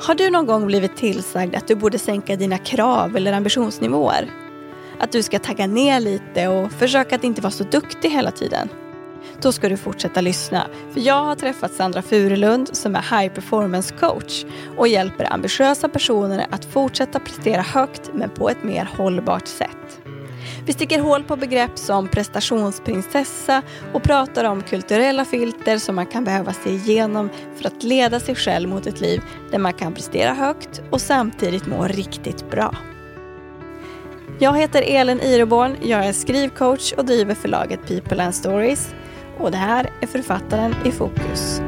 Har du någon gång blivit tillsagd att du borde sänka dina krav eller ambitionsnivåer? Att du ska tagga ner lite och försöka att inte vara så duktig hela tiden? Då ska du fortsätta lyssna. För jag har träffat Sandra Furulund som är high performance coach och hjälper ambitiösa personer att fortsätta prestera högt men på ett mer hållbart sätt. Vi sticker hål på begrepp som prestationsprinsessa och pratar om kulturella filter som man kan behöva se igenom för att leda sig själv mot ett liv där man kan prestera högt och samtidigt må riktigt bra. Jag heter Elin Ireborn, jag är skrivcoach och driver förlaget People and Stories. Och det här är författaren i fokus.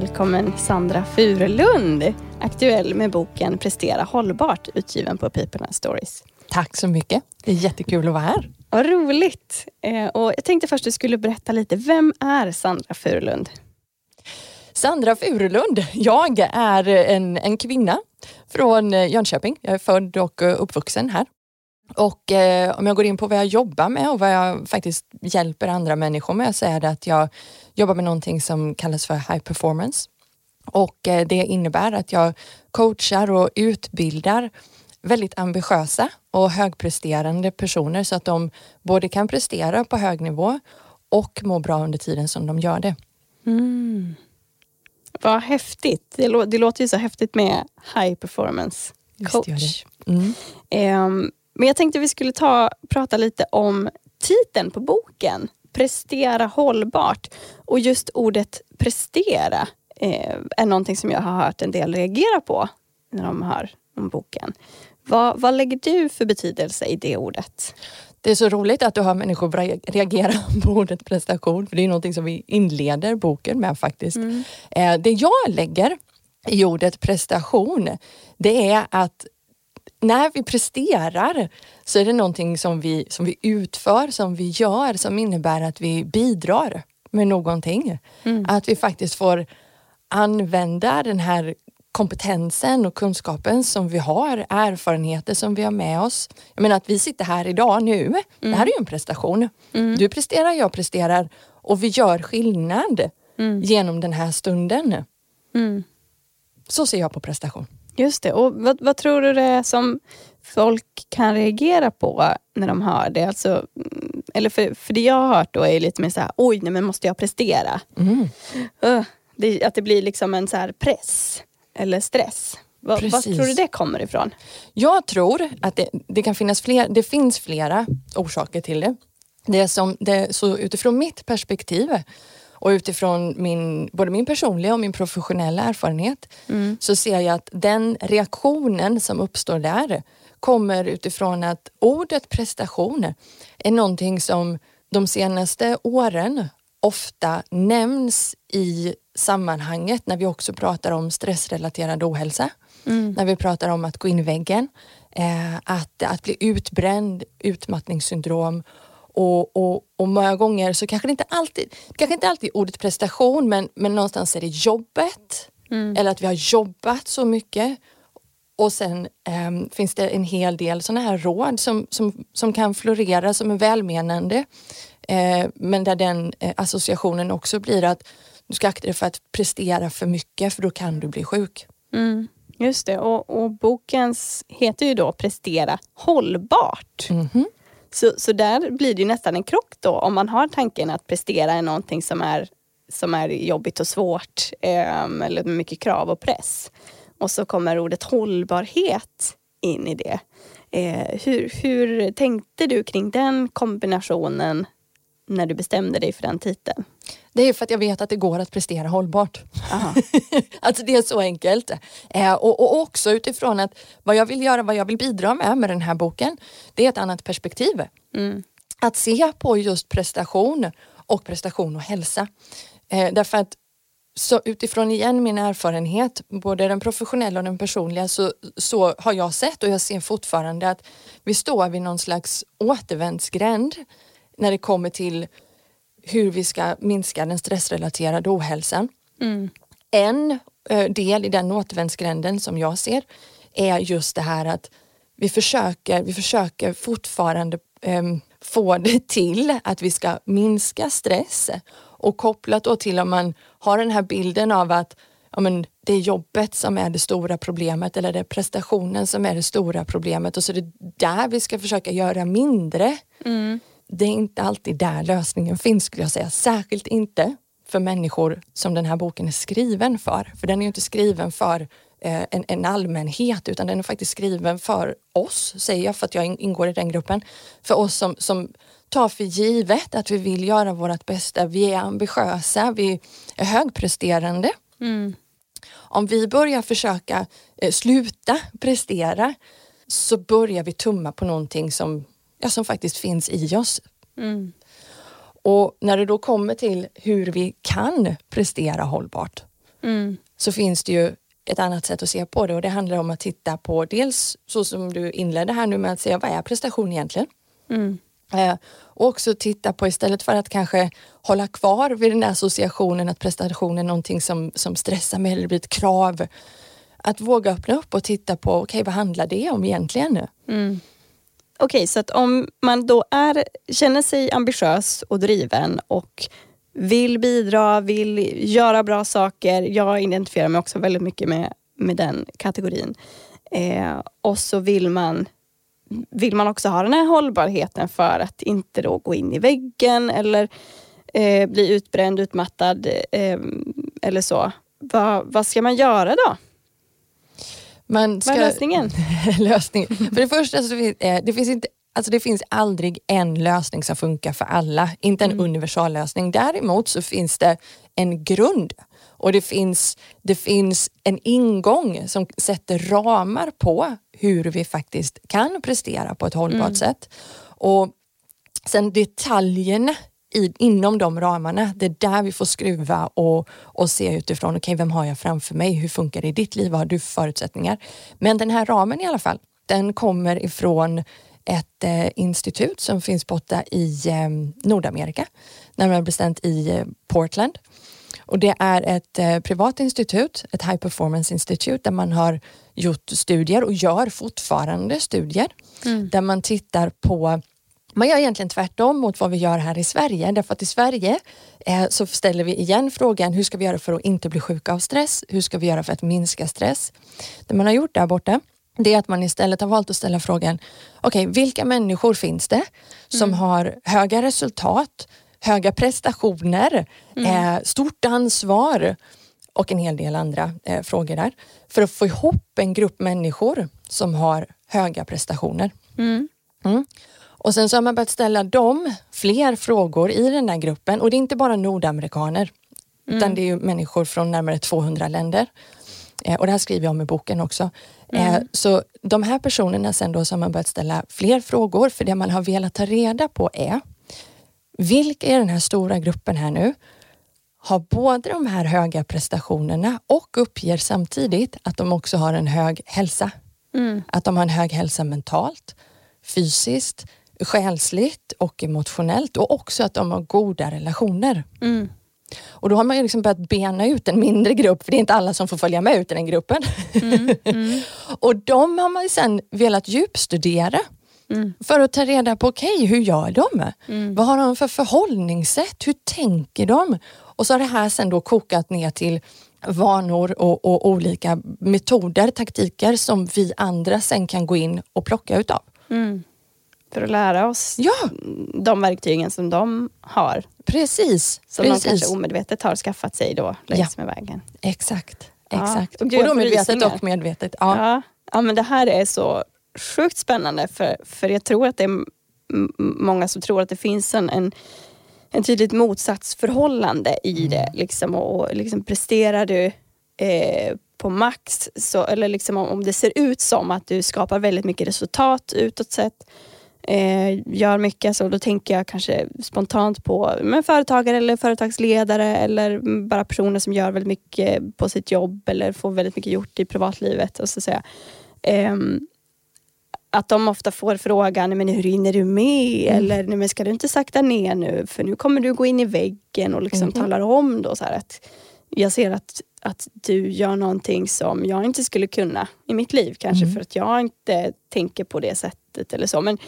Välkommen Sandra Furulund, aktuell med boken Prestera hållbart utgiven på People and Stories. Tack så mycket. Det är jättekul att vara här. Vad roligt. Eh, och jag tänkte först att du skulle berätta lite. Vem är Sandra Furulund? Sandra Furulund. Jag är en, en kvinna från Jönköping. Jag är född och uppvuxen här. Och eh, om jag går in på vad jag jobbar med och vad jag faktiskt hjälper andra människor med så är det att jag jobbar med någonting som kallas för high performance. Och eh, det innebär att jag coachar och utbildar väldigt ambitiösa och högpresterande personer så att de både kan prestera på hög nivå och må bra under tiden som de gör det. Mm. Vad häftigt. Det, lå det, låter ju så häftigt med high performance coach. Mm. Um, men jag tänkte vi skulle ta, prata lite om titeln på boken. Prestera hållbart. Och just ordet prestera eh, är någonting som jag har hört en del reagera på när de hör om boken. Vad, vad lägger du för betydelse i det ordet? Det är så roligt att du hör människor reagera på ordet prestation, för det är någonting som vi inleder boken med faktiskt. Mm. Eh, det jag lägger i ordet prestation, det är att när vi presterar så är det någonting som vi, som vi utför, som vi gör, som innebär att vi bidrar med någonting. Mm. Att vi faktiskt får använda den här kompetensen och kunskapen som vi har, erfarenheter som vi har med oss. Jag menar att vi sitter här idag nu, mm. det här är ju en prestation. Mm. Du presterar, jag presterar och vi gör skillnad mm. genom den här stunden. Mm. Så ser jag på prestation. Just det. Och vad, vad, tror du det är som folk kan reagera på när de hör det? Alltså, mm, eller för, för det jag har hört då är lite mer så här, oj, nej, men måste jag prestera? Mm. Uh, det, att det blir liksom en så press eller stress. Vad, tror du det kommer ifrån? Jag tror att det, det, kan finnas fler, det finns flera orsaker till det. Det som, det, så utifrån mitt perspektiv och utifrån min, både min personliga och min professionella erfarenhet mm. så ser jag att den reaktionen som uppstår där kommer utifrån att ordet prestation är någonting som de senaste åren ofta nämns i sammanhanget när vi också pratar om stressrelaterad ohälsa. Mm. När vi pratar om att gå in i väggen, eh, att, att bli utbränd, utmattningssyndrom och, och, och många gånger så kanske det inte alltid, kanske inte alltid ordet prestation men, men någonstans är det jobbet mm. eller att vi har jobbat så mycket och sen eh, finns det en hel del sådana här råd som, som, som kan florera som är välmenande. Eh, men där den eh, associationen också blir att du ska akta dig för att prestera för mycket för då kan du bli sjuk. Mm, just det, och, och bokens heter ju då Prestera hållbart. Mm -hmm så, så där blir det nästan en krock då om man har tanken att prestera är någonting som är, som är jobbigt och svårt um, eller med mycket krav och press. Och så kommer ordet hållbarhet in i det. Eh, hur, hur tänkte du kring den kombinationen när du bestämde dig för den titeln? Det är för att jag vet att det går att prestera hållbart. alltså det är så enkelt. Eh, och, och, också utifrån att vad jag vill göra, vad jag vill bidra med med den här boken, det är ett annat perspektiv. Mm. Att se på just prestation och prestation och hälsa. Eh, därför att så utifrån igen min erfarenhet, både den professionella och den personliga, så, så har jag sett och jag ser fortfarande att vi står vid någon slags återvändsgränd när det kommer till hur vi ska minska den stressrelaterade ohälsan. Mm. En eh, del i den återvändsgränden som jag ser är just det här att vi försöker, vi försöker fortfarande eh, få det till att vi ska minska stress och kopplat då till om man har den här bilden av att ja, men det är jobbet som är det stora problemet eller det är prestationen som är det stora problemet och så är det där vi ska försöka göra mindre. Mm. Det är inte alltid där lösningen finns skulle jag säga. Särskilt inte för människor som den här boken är skriven för. För den är ju inte skriven för eh, en, en, allmänhet utan den är faktiskt skriven för oss, säger jag för att jag ingår i den gruppen. För oss som, som tar för givet att vi vill göra vårt bästa. Vi är ambitiösa, vi är högpresterande. Mm. Om vi börjar försöka eh, sluta prestera så börjar vi tumma på någonting som, ja, som faktiskt finns i oss. Mm. Och när det då kommer till hur vi kan prestera hållbart mm. så finns det ju ett annat sätt att se på det och det handlar om att titta på dels så som du inledde här nu med att säga vad är prestation egentligen? Mm. Eh, och också titta på istället för att kanske hålla kvar vid den där associationen att prestation är någonting som, som stressar mig eller blir ett krav. Att våga öppna upp och titta på, okej okay, vad handlar det om egentligen? Mm. Okej, okay, så att om man då är, känner sig ambitiös och driven och vill bidra, vill göra bra saker. Jag identifierar mig också väldigt mycket med, med den kategorin. Eh, och så vill man vill man också ha den här hållbarheten för att inte då gå in i väggen eller eh, bli utbränd, utmattad eh, eller så. Va, vad ska man göra då? Man ska, vad är lösningen? lösningen? För det första, så finns, eh, det, finns inte, alltså det finns aldrig en lösning som funkar för alla. Inte en mm. universallösning. Däremot så finns det en grund och det finns, det finns en ingång som sätter ramar på hur vi faktiskt kan prestera på ett hållbart mm. sätt. Och sen detaljerna i, inom de ramarna, det är där vi får skruva och, och se utifrån, okej okay, vem har jag framför mig? Hur funkar det i ditt liv? Vad har du för förutsättningar? Men den här ramen i alla fall, den kommer ifrån ett eh, institut som finns borta i eh, Nordamerika, närmare bestämt i eh, Portland. Och det är ett eh, privat institut, ett high performance institut där man har gjort studier och gör fortfarande studier mm. där man tittar på man gör egentligen tvärtom mot vad vi gör här i Sverige. Därför att i Sverige eh, så ställer vi igen frågan, hur ska vi göra för att inte bli sjuka av stress? Hur ska vi göra för att minska stress? Det man har gjort där borta, det är att man istället har valt att ställa frågan, okej, okay, vilka människor finns det som mm. har höga resultat, höga prestationer, mm. eh, stort ansvar och en hel del andra eh, frågor där. För att få ihop en grupp människor som har höga prestationer. Mm. Och sen så har man börjat ställa dem fler frågor i den där gruppen och det är inte bara nordamerikaner utan mm. det är ju människor från närmare 200 länder. Eh, och det här skriver jag om i boken också. Eh, mm. så de här personerna sen då så har man börjat ställa fler frågor för det man har velat ta reda på är vilka i den här stora gruppen här nu har både de här höga prestationerna och uppger samtidigt att de också har en hög hälsa. Mm. Att de har en hög hälsa mentalt, fysiskt, själsligt och emotionellt och också att de har goda relationer. Mm. Och då har man ju liksom börjat bena ut en mindre grupp, för det är inte alla som får följa med ut i den gruppen. Mm. Mm. och de har man sen velat djupstudera Mm. För att ta reda på, okej, okay, hur gör de? Mm. Vad har de för förhållningssätt? Hur tänker de? Och så har det här sen då kokat ner till vanor och, och, olika metoder, taktiker som vi andra sen kan gå in och plocka utav. För att lära oss ja. de verktygen som de har. Precis. Som Precis. de kanske omedvetet har skaffat sig då längs ja. med vägen. Exakt. Exakt. Ja. Och, och då medvetet och medvetet. Ja. ja. Ja. men det här är så sjukt spännande för, för jag tror att det är många som tror att det finns en, en, en tydligt motsatsförhållande i mm. det. Liksom, och, och liksom presterar du eh, på max, så, eller liksom om, om det ser ut som att du skapar väldigt mycket resultat utåt sett, eh, gör mycket, så då tänker jag kanske spontant på men företagare eller företagsledare eller bara personer som gör väldigt mycket på sitt jobb eller får väldigt mycket gjort i privatlivet. Och så säga. Eh, att de ofta får frågan, men hur hinner du med? Mm. Eller, men ska du inte sakta ner nu? För nu kommer du gå in i väggen och liksom mm. talar om då så att jag ser att att du gör någonting som jag inte skulle kunna i mitt liv. Kanske Mm. för att jag inte tänker på det sättet eller så. Men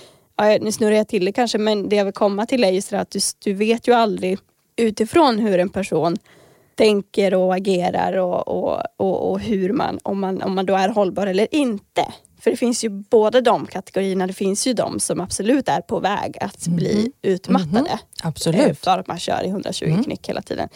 ja, nu snurrar jag till det kanske, men det jag vill komma till är just det att du, du vet ju aldrig utifrån hur en person tänker och agerar och, och, och, och hur man om, man, om man då är hållbar eller inte. För det finns ju båda de kategorierna. Det finns ju de som absolut är på väg att bli utmattade. Mhm. Absolut. Mm. För att man kör i 120 knyck hela tiden.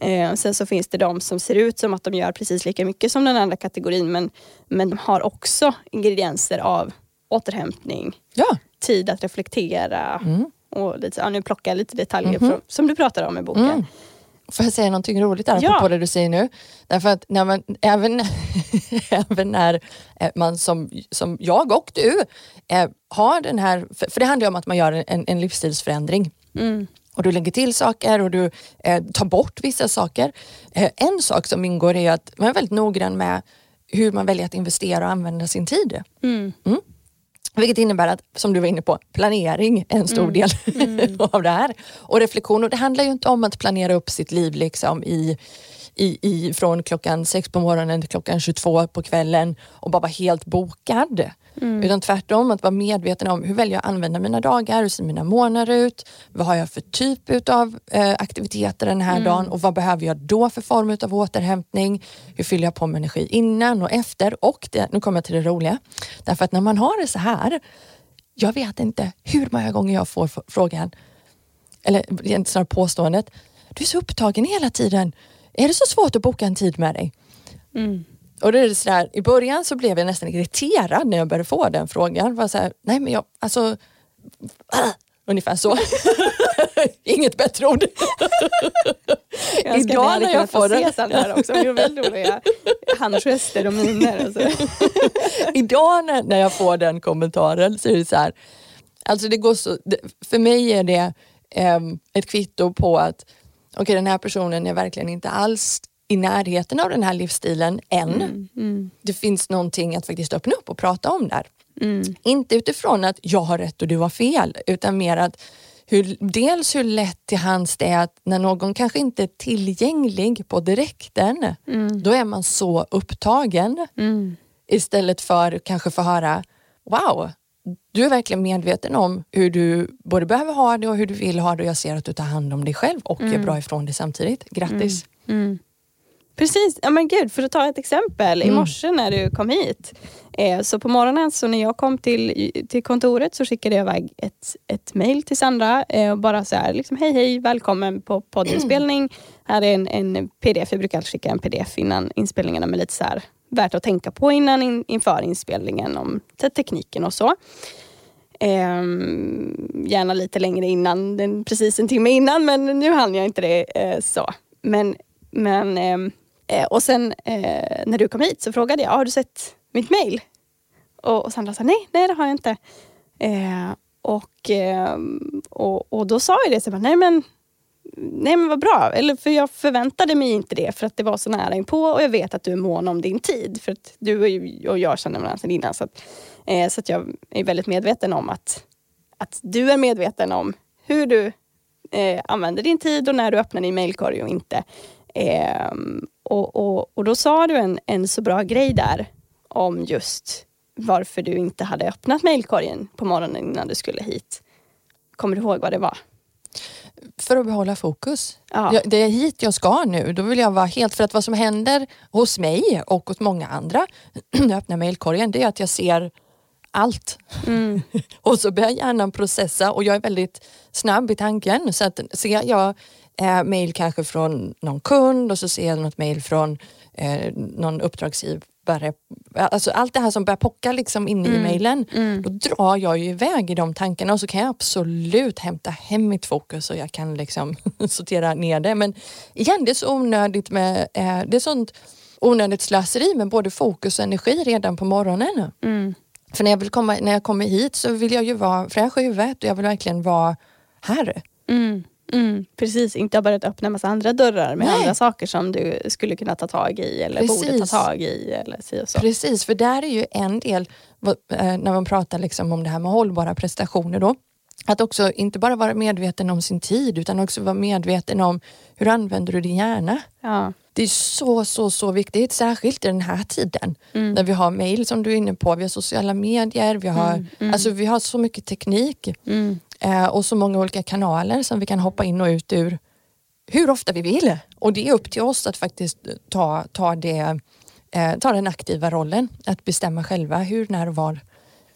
Eh, sen så finns det de som ser ut som att de gör precis lika mycket som den andra kategorin men, men de har också ingredienser av återhämtning, Ja. tid att reflektera Mm. och lite, ja, nu plockar jag lite detaljer från, som du pratar om i boken. Mm. Får jag säga någonting roligt där Ja. på det du säger nu? Därför att när man, även, även när eh, man som, som jag och du eh, har den här, för, för det handlar om att man gör en, en livsstilsförändring. Mm. Och du lägger till saker och du eh, tar bort vissa saker. Eh, en sak som ingår är att man är väldigt noggrann med hur man väljer att investera och använda sin tid. Mm. Vilket innebär att, som du var inne på, planering är en stor del av det här. Och reflektion. Och det handlar ju inte om att planera upp sitt liv liksom i, i, i, från klockan sex på morgonen till klockan 22 på kvällen och bara vara helt bokad. Utan tvärtom att vara medveten om hur väljer jag att använda mina dagar, hur ser mina månader ut, vad har jag för typ av eh, aktiviteter den här dagen och vad behöver jag då för form av återhämtning? Hur fyller jag på med energi innan och efter? Och det, nu kommer jag till det roliga. Därför att när man har det så här, jag vet inte hur många gånger jag får frågan, eller snarare påståendet, du är så upptagen hela tiden. Är det så svårt att boka en tid med dig? Mm. Och det är så där, I början så blev jag nästan irriterad när jag började få den frågan. Var så här, nej men jag, alltså, äh, ungefär så. Inget bättre ord. Jag Idag när jag får den. Här också. Det väldigt roliga handgester och miner. Och så. Idag när, när jag får den kommentaren så är det så här, alltså det går så, det, för mig är det ehm, ett kvitto på att okej den här personen är verkligen inte alls i närheten av den här livsstilen än. Mm. Det finns någonting att faktiskt öppna upp och prata om där. Mm. Inte utifrån att jag har rätt och du har fel, utan mer att hur, dels hur lätt till hands det är att när någon kanske inte är tillgänglig på direkten, Mm. då är man så upptagen Mm. istället för kanske få höra wow, du är verkligen medveten om hur du både behöver ha det och hur du vill ha det och jag ser att du tar hand om dig själv och är bra ifrån det samtidigt. Grattis! Mm. Precis, ja men gud för att ta ett exempel. I Mm. morse när du kom hit. Eh, så på morgonen så när jag kom till, till kontoret så skickade jag iväg ett, ett mail till Sandra. Eh, och bara så här, liksom, hej hej, välkommen på poddinspelning. Här är en, en pdf, jag brukar alltid skicka en pdf innan inspelningarna med lite så här värt att tänka på innan in, inför inspelningen om te- tekniken och så. Ehm, gärna lite längre innan, den, precis en timme innan men nu hann jag inte det eh, så. Men, men ehm, eh, och sen eh, när du kom hit så frågade jag, ah, har du sett mitt mail? Och, och Sandra sa nej, nej det har jag inte. Eh, och, ehm, och, och då sa jag det, så jag bara, nej men Nej men vad bra, eller för jag förväntade mig inte det för att det var så nära inpå och jag vet att du är mån om din tid. För att du och och jag känner varandra sedan innan så att, eh, så att jag är väldigt medveten om att, att du är medveten om hur du eh, använder din tid och när du öppnar din mailkorg och inte. Ehm, och, och, och då sa du en, en så bra grej där om just varför du inte hade öppnat mailkorgen på morgonen innan du skulle hit. Kommer du ihåg vad det var? För att behålla fokus. Ja. Det är hit jag ska nu. Då vill jag vara helt... För att vad som händer hos mig och hos många andra när jag öppnar mailkorgen, det är att jag ser allt. Mm. Och så börjar hjärnan processa och jag är väldigt snabb i tanken. Så att ser jag eh, mail kanske från någon kund och så ser jag något mail från eh, någon uppdragsgivare. Alltså allt det här som börjar pocka liksom inne i mailen. Då drar jag ju iväg i de tankarna och så kan jag absolut hämta hem mitt fokus och jag kan liksom sortera ner det. Men igen, det är så onödigt med, eh, det är sånt onödigt slöseri med både fokus och energi redan på morgonen. Mm. För när jag, vill komma, när jag kommer hit så vill jag ju vara fräsch i huvudet och jag vill verkligen vara här. Mm, mm, precis, inte ha börjat öppna massa andra dörrar med Nej. andra saker som du skulle kunna ta tag i eller borde ta Precis. tag i. Eller si och så. Precis, för där är ju en del, eh, när man pratar liksom om det här med hållbara prestationer då, att också inte bara vara medveten om sin tid utan också vara medveten om hur använder du din hjärna. Ja. Det är så, så, så viktigt, särskilt i den här tiden. Mm. När vi har mail som du är inne på, vi har sociala medier, vi har, Mm, mm. Alltså, vi har så mycket teknik Mm. Eh, och så många olika kanaler som vi kan hoppa in och ut ur hur ofta vi vill. Och det är upp till oss att faktiskt ta, ta, det, eh, ta den aktiva rollen, att bestämma själva hur, när och var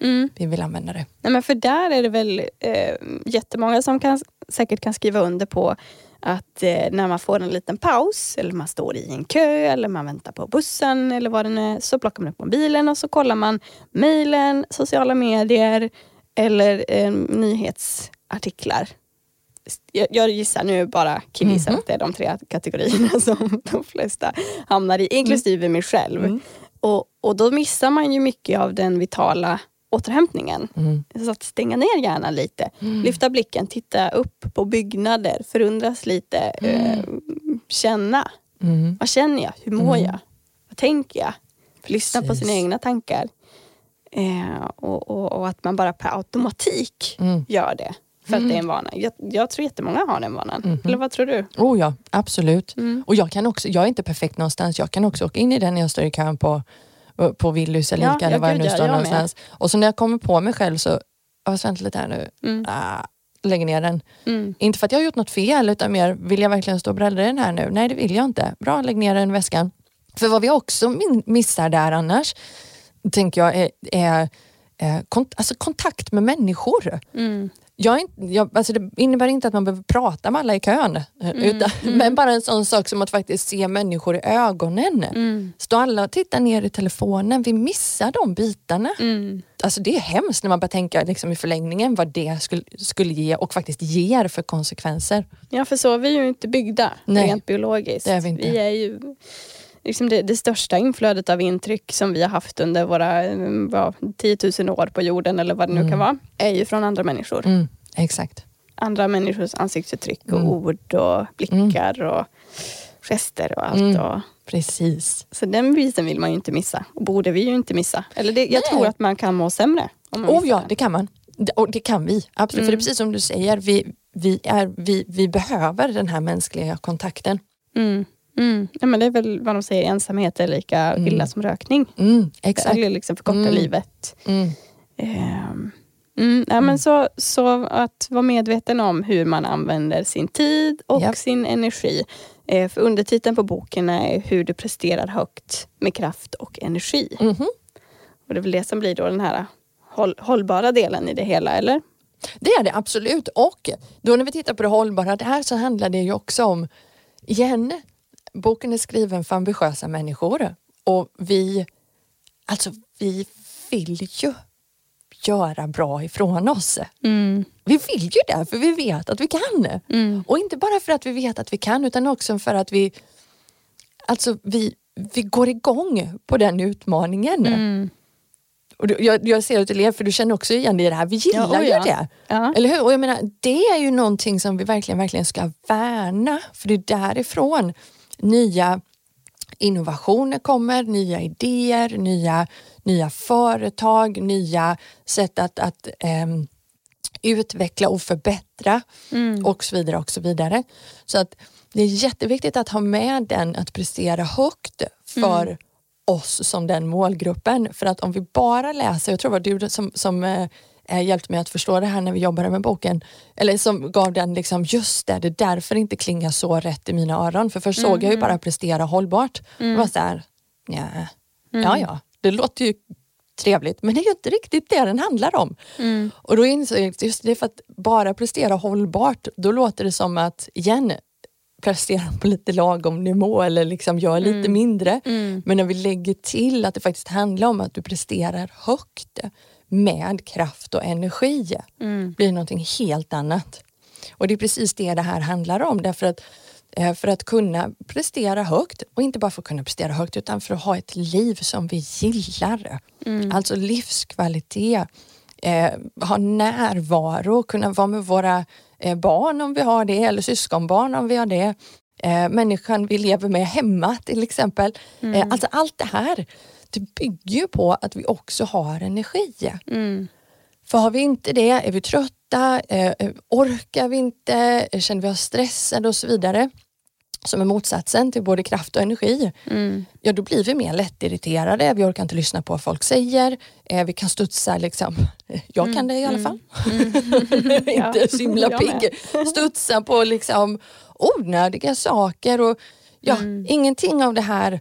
Mm. vi vill använda det. Nej, men för där är det väl eh, jättemånga som kan, säkert kan skriva under på att eh, när man får en liten paus eller man står i en kö eller man väntar på bussen eller vad det nu är så plockar man upp mobilen och så kollar man mejlen, sociala medier eller eh, nyhetsartiklar. Jag, jag gissar nu bara killgissar Mhm. att det är de tre kategorierna som de flesta hamnar i, inklusive mig själv. Mm. Och, och då missar man ju mycket av den vitala återhämtningen. Mm. Så att stänga ner hjärnan lite. Lyfta blicken, titta upp på byggnader, förundras lite. Eh, känna. Mm. Vad känner jag? Hur mår Mm. jag? Vad tänker jag? Lyssna på Precis. sina egna tankar. Eh, och, och, och att man bara per automatik Mm. gör det. För att det är en vana. Jag, jag tror jättemånga har den vanan. Mhm. Eller vad tror du? Oh ja, absolut. Mm. Och jag kan också, jag är inte perfekt någonstans, jag kan också åka in i den när jag står i kön på, på Willys eller Ja, Ica eller ja, var jag nu står med. någonstans. Och så när jag kommer på mig själv så, vänta lite här nu, Mm. ah, lägger ner den. Mm. Inte för att jag har gjort något fel utan mer, vill jag verkligen stå och bräddra den här nu? Nej det vill jag inte. Bra, lägg ner den i väskan. För vad vi också missar där annars, tänker jag, är, är eh, kont- alltså kontakt med människor. Mm. Jag är jag, alltså det innebär inte att man behöver prata med alla i kön, eh, utan, men bara en sån sak som att faktiskt se människor i ögonen. Mm. Stå alla och titta ner i telefonen, vi missar de bitarna. Mm. Alltså det är hemskt när man börjar tänka liksom, i förlängningen vad det skulle, skulle ge och faktiskt ger för konsekvenser. Ja, för så är vi ju inte byggda Nej, rent biologiskt. det är vi inte. är ju liksom det, det största inflödet av intryck som vi har haft under våra vad, 10 000 år på jorden eller vad det nu Mm. kan vara, är ju från andra människor. Mm, exakt. Andra människors ansiktsuttryck och Mm. ord och blickar och gester och allt. Mm. Och, Precis. så den biten vill man ju inte missa och borde vi ju inte missa. Eller det, jag Nej. tror att man kan må sämre om Oh ja, det kan man. Det- Och det kan vi, absolut. För det är Mm. precis som du säger, vi, vi, är, vi, vi behöver den här mänskliga kontakten. Mm. Mm. Ja, men det är väl vad de säger, ensamhet är lika Mm. illa som rökning. Mm, exakt. Eller liksom förkorta Mm. livet. Mm. Ehm, Mm, ja, men så, så att vara medveten om hur man använder sin tid och Japp. sin energi. Eh, för undertiteln på boken är hur du presterar högt med kraft och energi. Mhm. Och det är väl det som blir då den här håll, hållbara delen i det hela, eller? Det är det absolut. Och då när vi tittar på det hållbara där så handlar det ju också om, igen, boken är skriven för ambitiösa människor och vi, alltså vi vill ju göra bra ifrån oss. Vi vill ju det för vi vet att vi kan. Mm. Och inte bara för att vi vet att vi kan utan också för att vi, alltså vi, vi går igång på den utmaningen. Mm. Och du, jag, jag ser att du ler för du känner också igen dig i det här. Vi gillar Ja, ju ja. det. Ja. Eller hur? Och jag menar, det är ju någonting som vi verkligen, verkligen ska värna. För det är därifrån nya innovationer kommer, nya idéer, nya, nya företag, nya sätt att, att ehm, utveckla och förbättra Mm. och så vidare. och så vidare. Så att det är jätteviktigt att ha med den att prestera högt för Mm. oss som den målgruppen. För att om vi bara läser, jag tror det var du som, som eh, hjälpte mig att förstå det här när vi jobbade med boken, eller som gav den liksom, just det, det är därför inte klingar så rätt i mina öron. För först såg jag ju bara prestera hållbart. Mm. Det var så här, ja, ja, ja, det låter ju trevligt men det är ju inte riktigt det den handlar om. Mm. Och då insåg jag just det för att bara prestera hållbart, då låter det som att, igen, prestera på lite lagom nivå eller liksom gör lite Mm. mindre. Mm. Men när vi lägger till att det faktiskt handlar om att du presterar högt med kraft och energi, Mm. blir någonting helt annat. Och det är precis det det här handlar om. Därför att eh, för att kunna prestera högt och inte bara för att kunna prestera högt utan för att ha ett liv som vi gillar. Mm. Alltså livskvalitet, eh, ha närvaro, kunna vara med våra eh, barn om vi har det eller syskonbarn om vi har det. Eh, människan vi lever med hemma till exempel. Eh, alltså allt det här det bygger ju på att vi också har energi. Mm. För har vi inte det, är vi trötta, eh, eh, orkar vi inte, eh, känner vi oss stressade och så vidare. som är motsatsen till både kraft och energi, Mm. ja då blir vi mer lättirriterade, vi orkar inte lyssna på vad folk säger, eh, vi kan studsa liksom, jag kan det i alla fall, inte så himla Mm. pigg, studsa på liksom onödiga saker och ja, Mm. ingenting av det här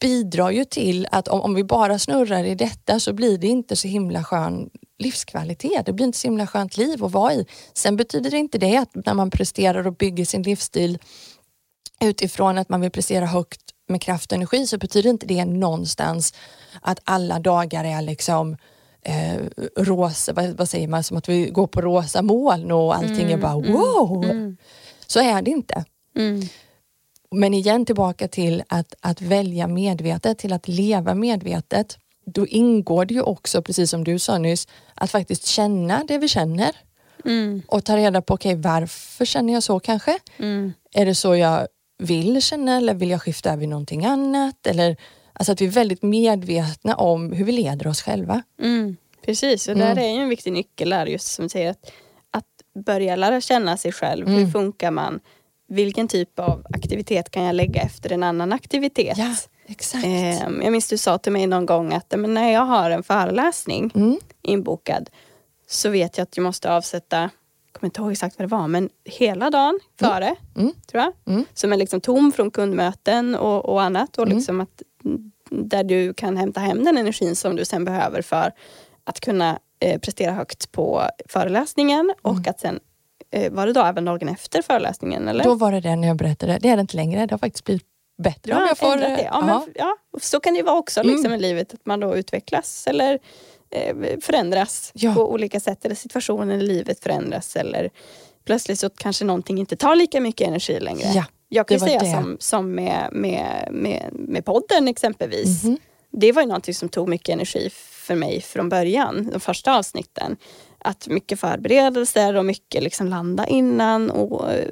bidrar ju till att om, om vi bara snurrar i detta så blir det inte så himla skön livskvalitet. Det blir inte så himla skönt liv att vara i. Sen betyder det inte det att när man presterar och bygger sin livsstil utifrån att man vill prestera högt med kraft och energi så betyder inte det någonstans att alla dagar är liksom eh, rosa, vad, vad säger man, som att vi går på rosa moln och allting är bara wow. Så är det inte. Mm. Men igen tillbaka till att, att välja medvetet, till att leva medvetet. Då ingår det ju också, precis som du sa nyss, att faktiskt känna det vi känner Mm. och ta reda på, okej varför känner jag så kanske? Mm. Är det så jag vill känna eller vill jag skifta över någonting annat? Eller, alltså att vi är väldigt medvetna om hur vi leder oss själva. Mm. Precis, och där är ju en viktig nyckel där just som du säger att, att börja lära känna sig själv. Hur funkar man? Vilken typ av aktivitet kan jag lägga efter en annan aktivitet? Ja, exakt. Ehm, jag minns du sa till mig någon gång att men när jag har en föreläsning Mm. inbokad så vet jag att jag måste avsätta, jag kommer inte ihåg exakt vad det var, men hela dagen före, Mm. tror jag. Mm. Som är liksom tom från kundmöten och, och annat. Och Mm. liksom att, där du kan hämta hem den energin som du sen behöver för att kunna eh, prestera högt på föreläsningen och att sen eh, var det då även dagen efter föreläsningen? Eller? Då var det det när jag berättade. Det är det inte längre. Det har faktiskt blivit bättre. om Ja, jag får, det. Ja, men, ja, så kan det ju vara också liksom, Mm. i livet. Att man då utvecklas eller eh, förändras Ja. på olika sätt. Eller situationen i livet förändras. Eller plötsligt så kanske någonting inte tar lika mycket energi längre. Ja, Jag kan ju säga det. som, som med, med, med, med podden exempelvis. Mhm. Det var ju någonting som tog mycket energi för mig från början, de första avsnitten. Att mycket förberedelser och mycket liksom landa innan och eh,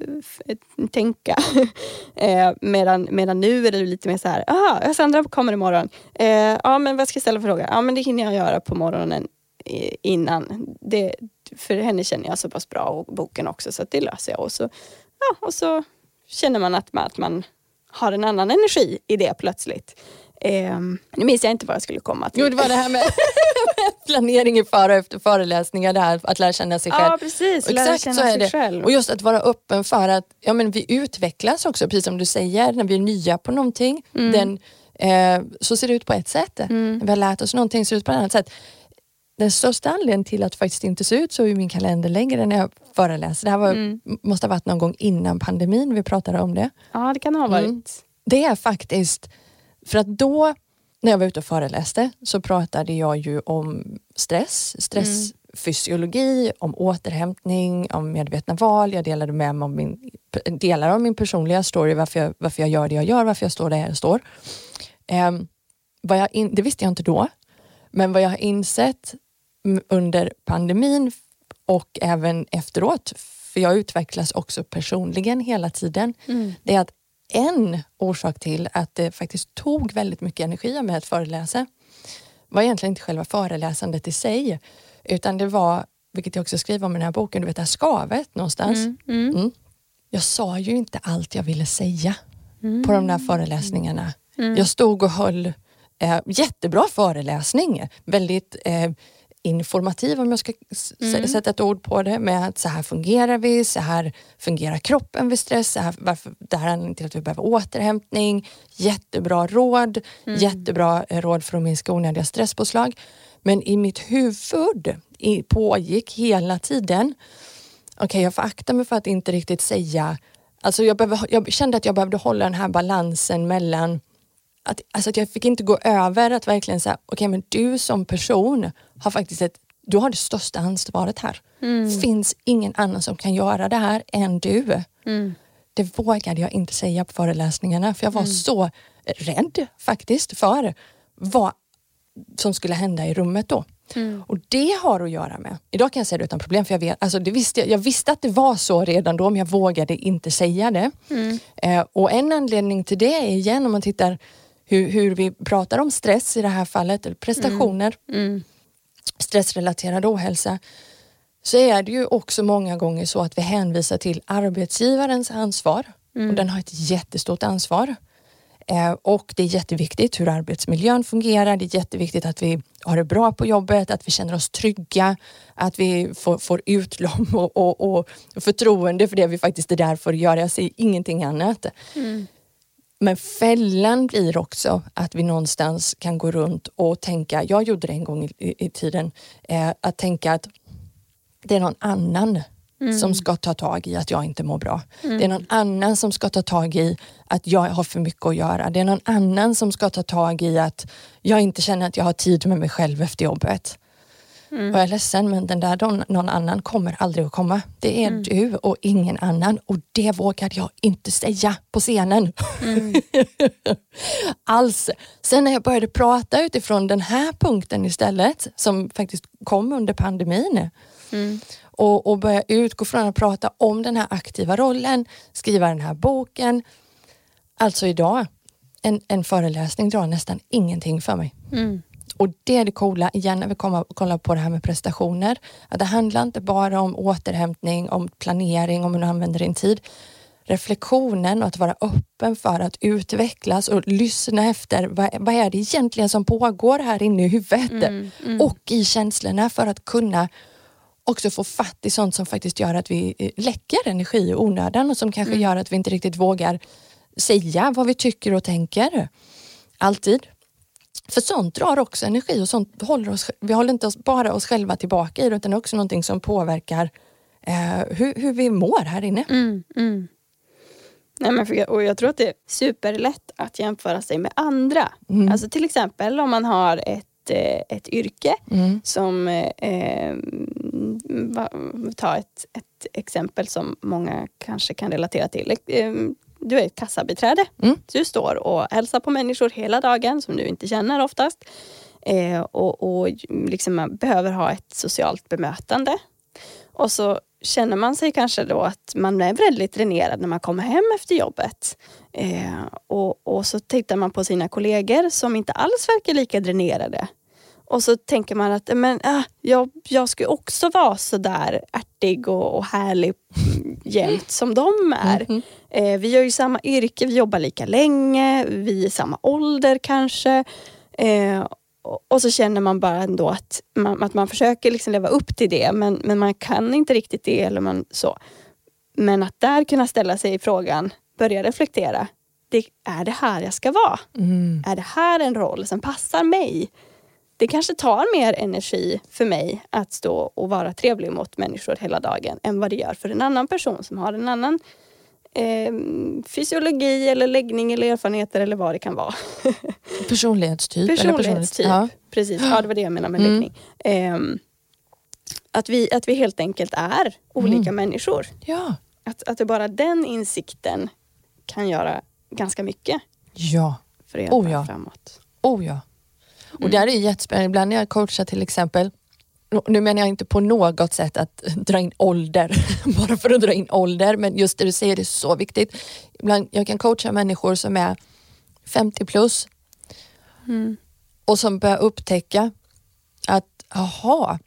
tänka. eh, medan, medan nu är det lite mer så här, aha, Sandra kommer imorgon. Eh, ja men vad ska jag ställa för fråga? Ja men det hinner jag göra på morgonen innan. Det, för henne känner jag så pass bra och boken också så att det löser jag. Och så, ja, och så känner man att, man att man har en annan energi i det plötsligt. Eh, nu minns jag inte vad jag skulle komma till. Jo, det var det här med planering i före och efter föreläsningar, det här, att lära känna sig själv. Ja precis, lära Exakt så är det. själv. Och just att vara öppen för att ja, men vi utvecklas också, precis som du säger, när vi är nya på någonting. Mm. Den, eh, så ser det ut på ett sätt. När vi har lärt oss någonting ser det ut på ett annat sätt. Den största anledningen till att det faktiskt inte ser ut så i min kalender längre när jag föreläser, det här var, Mm. måste ha varit någon gång innan pandemin vi pratade om det. Ja det kan ha varit. Mm. Det är faktiskt, för att då när jag var ute och föreläste så pratade jag ju om stress, stressfysiologi, om återhämtning, om medvetna val. Jag delade med mig om min, delar av min personliga story, varför jag, varför jag gör det jag gör, varför jag står där jag står. Ehm, vad jag in, det visste jag inte då, men vad jag har insett under pandemin och även efteråt, för jag utvecklas också personligen hela tiden, det är att en orsak till att det faktiskt tog väldigt mycket energi av mig att föreläsa var egentligen inte själva föreläsandet i sig, utan det var, vilket jag också skriver om i den här boken, du vet det här skavet någonstans. Mm. Jag sa ju inte allt jag ville säga på de där föreläsningarna. Jag stod och höll eh, jättebra föreläsning, väldigt eh, informativ om jag ska s- sätta ett ord på det med att så här fungerar vi, så här fungerar kroppen vid stress, så här, varför, det här är anledningen till att vi behöver återhämtning, jättebra råd, jättebra eh, råd för att minska onödiga stresspåslag. Men i mitt huvud i, pågick hela tiden, okej jag får akta mig för att inte riktigt säga, alltså jag, behöver, jag kände att jag behövde hålla den här balansen mellan att, alltså att jag fick inte gå över att verkligen säga, okej men du som person har faktiskt ett, du har det största ansvaret här. finns ingen annan som kan göra det här än du. Det vågade jag inte säga på föreläsningarna för jag var så rädd faktiskt för vad som skulle hända i rummet då. Och det har att göra med, idag kan jag säga det utan problem för jag, vet, alltså det visste, jag, jag visste att det var så redan då men jag vågade inte säga det. Eh, och en anledning till det är igen om man tittar hur, hur vi pratar om stress i det här fallet, eller prestationer, stressrelaterad ohälsa, så är det ju också många gånger så att vi hänvisar till arbetsgivarens ansvar och den har ett jättestort ansvar. Eh, och det är jätteviktigt hur arbetsmiljön fungerar. Det är jätteviktigt att vi har det bra på jobbet, att vi känner oss trygga, att vi får, får utlopp och, och, och förtroende för det vi faktiskt är där för att göra. Jag säger ingenting annat. Mm. Men fällan blir också att vi någonstans kan gå runt och tänka, jag gjorde det en gång i, i tiden, eh, att tänka att det är någon annan Mm. som ska ta tag i att jag inte mår bra. Det är någon annan som ska ta tag i att jag har för mycket att göra. Det är någon annan som ska ta tag i att jag inte känner att jag har tid med mig själv efter jobbet. Mm. Och jag är ledsen men den där någon, någon annan kommer aldrig att komma. Det är Mm. du och ingen annan och det vågade jag inte säga på scenen. Mm. Alls. Sen när jag började prata utifrån den här punkten istället som faktiskt kom under pandemin Mm. och, och börja utgå från att prata om den här aktiva rollen, skriva den här boken. Alltså idag, en, en föreläsning drar nästan ingenting för mig. Mm. Och det är det coola, igen när vi kommer kollar på det här med prestationer, att det handlar inte bara om återhämtning, om planering, om hur du använder din tid. Reflektionen och att vara öppen för att utvecklas och lyssna efter vad, vad är det egentligen som pågår här inne i huvudet Mm. Mm. och i känslorna för att kunna också få fatt i sånt som faktiskt gör att vi eh, läcker energi i onödan och som kanske Mm. gör att vi inte riktigt vågar säga vad vi tycker och tänker. Alltid. För sånt drar också energi och sånt håller oss, vi håller inte oss, bara oss själva tillbaka i det utan också någonting som påverkar eh, hur, hur vi mår här inne. Mm, mm. Nej, men för, och jag tror att det är superlätt att jämföra sig med andra. Mm. Alltså till exempel om man har ett, eh, ett yrke Mm. som, eh, eh, ta ett, ett exempel som många kanske kan relatera till. Du är ett kassabiträde. Mm. Du står och hälsar på människor hela dagen som du inte känner oftast. Eh, och och liksom man behöver ha ett socialt bemötande. Och så känner man sig kanske då att man är väldigt dränerad när man kommer hem efter jobbet. Eh, och, och så tittar man på sina kollegor som inte alls verkar lika dränerade. Och så tänker man att men, ah, jag, jag ska också vara så där ärtig och, och härlig mm, jämt som de är. Mhm. Eh, vi gör ju samma yrke, vi jobbar lika länge, vi är samma ålder kanske. Eh, och, och så känner man bara ändå att man, att man försöker liksom leva upp till det men, men man kan inte riktigt det. Eller man, så. Men att där kunna ställa sig frågan, börja reflektera. Det, är det här jag ska vara? Mm. Är det här en roll som passar mig? Det kanske tar mer energi för mig att stå och vara trevlig mot människor hela dagen än vad det gör för en annan person som har en annan eh, fysiologi eller läggning eller erfarenheter eller vad det kan vara. Personlighetstyp. eller Personlighetstyp. Ja. Precis, ja det var det jag menade med Mm. läggning. Ehm, att, vi, att vi helt enkelt är olika Mm. människor. Ja. Att, att det bara den insikten kan göra ganska mycket ja. för att hjälpa Oh, ja. framåt. Oh ja. Och Mm. där är jättespännande. Ibland när jag coachar till exempel, nu menar jag inte på något sätt att dra in ålder, bara för att dra in ålder, men just det du säger är så viktigt. Ibland, jag kan coacha människor som är 50 plus Mm. och som börjar upptäcka att, aha,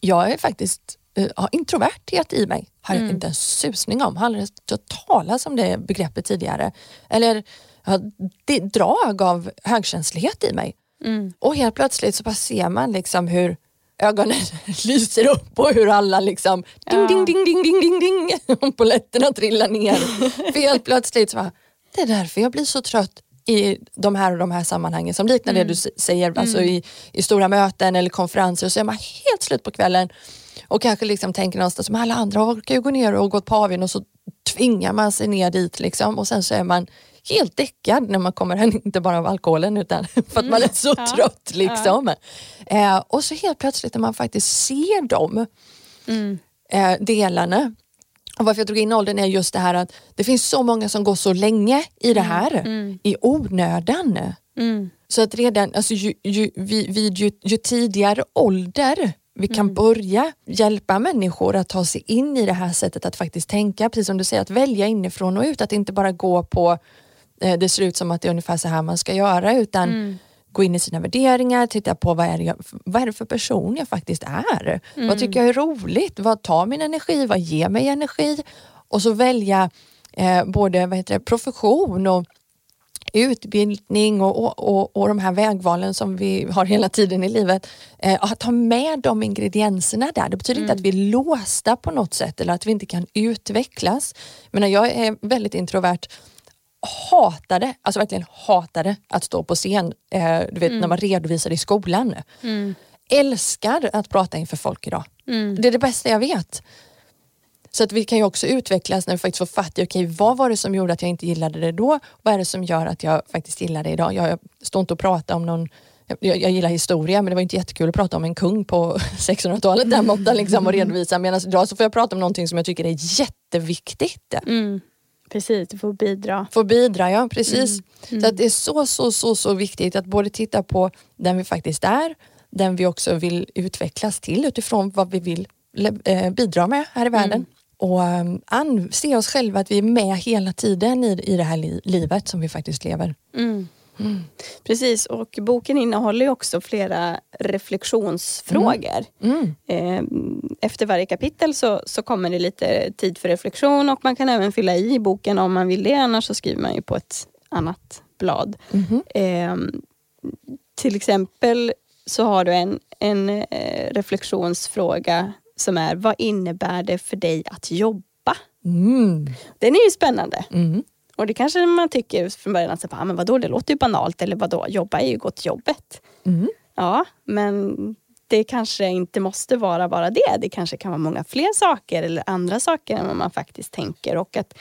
jag är faktiskt har introverthet i mig. Har jag Mm. inte en susning om. Har aldrig hört talas om det begreppet tidigare. Eller har det drag av högkänslighet i mig. Mm. Och helt plötsligt så bara ser man liksom hur ögonen lyser upp och hur alla liksom ding, Ja. ding, ding, ding, ding, ding, ding och polletterna trillar ner. För helt plötsligt så bara, det är därför jag blir så trött i de här och de här sammanhangen. Som liknar det du s- säger, alltså i, i stora möten eller konferenser och så är man helt slut på kvällen. Och kanske liksom tänker någonstans som alla andra orkar ju gå ner och gå ett paven och så tvingar man sig ner dit liksom. Och sen så är man helt däckad när man kommer hem, inte bara av alkoholen utan för att man är så trött liksom. Eh, och så helt plötsligt när man faktiskt ser dem Mm. eh, delarna. Och varför jag drog in åldern är just det här att det finns så många som går så länge i det här mm. i onödan. Mm. Så att redan alltså, ju, ju, vid, vid ju, ju tidigare ålder vi kan Mm. börja hjälpa människor att ta sig in i det här sättet att faktiskt tänka, precis som du säger, att välja inifrån och ut, att inte bara gå på det ser ut som att det är ungefär så här man ska göra utan Mm. gå in i sina värderingar, titta på vad är, det jag, vad är det för person jag faktiskt är? Mm. Vad tycker jag är roligt? Vad tar min energi? Vad ger mig energi? Och så välja eh, både vad heter det, profession och utbildning och, och, och, och de här vägvalen som vi har hela tiden i livet. Eh, att ha med de ingredienserna där. Det betyder mm. inte att vi är låsta på något sätt eller att vi inte kan utvecklas. Men jag är väldigt introvert hatade, alltså verkligen hatade att stå på scen, eh, du vet mm. när man redovisar i skolan. Mm. Älskar att prata inför folk idag. Mm. Det är det bästa jag vet. Så att vi kan ju också utvecklas när vi faktiskt får fatt i, okej okay, vad var det som gjorde att jag inte gillade det då? Vad är det som gör att jag faktiskt gillar det idag? Jag, står inte och pratar om någon jag, jag, gillar historia men det var inte jättekul att prata om en kung på 1600-talet där borta liksom, och redovisa. Medan idag så får jag prata om någonting som jag tycker är jätteviktigt. Mm. Precis, du får bidra. Får bidra, ja precis. Mm. Mm. Så att det är så, så, så, så viktigt att både titta på den vi faktiskt är, den vi också vill utvecklas till utifrån vad vi vill eh, bidra med här i världen. Mm och um, anse oss själva att vi är med hela tiden i, i det här li livet som vi faktiskt lever. Mm. Mm. Precis, och boken innehåller också flera reflektionsfrågor. Mm. Eh, efter varje kapitel så, så kommer det lite tid för reflektion och man kan även fylla i boken om man vill det, annars så skriver man ju på ett annat blad. Mm. Eh, till exempel så har du en, en eh, reflektionsfråga som är vad innebär det för dig att jobba? Mm. Den är ju spännande. Och det kanske man tycker från början att ah, men vadå, det låter ju banalt eller vadå, jobba är ju gå till jobbet. Mm. Ja, men det kanske inte måste vara bara det. Det kanske kan vara många fler saker eller andra saker än vad man faktiskt tänker. Och att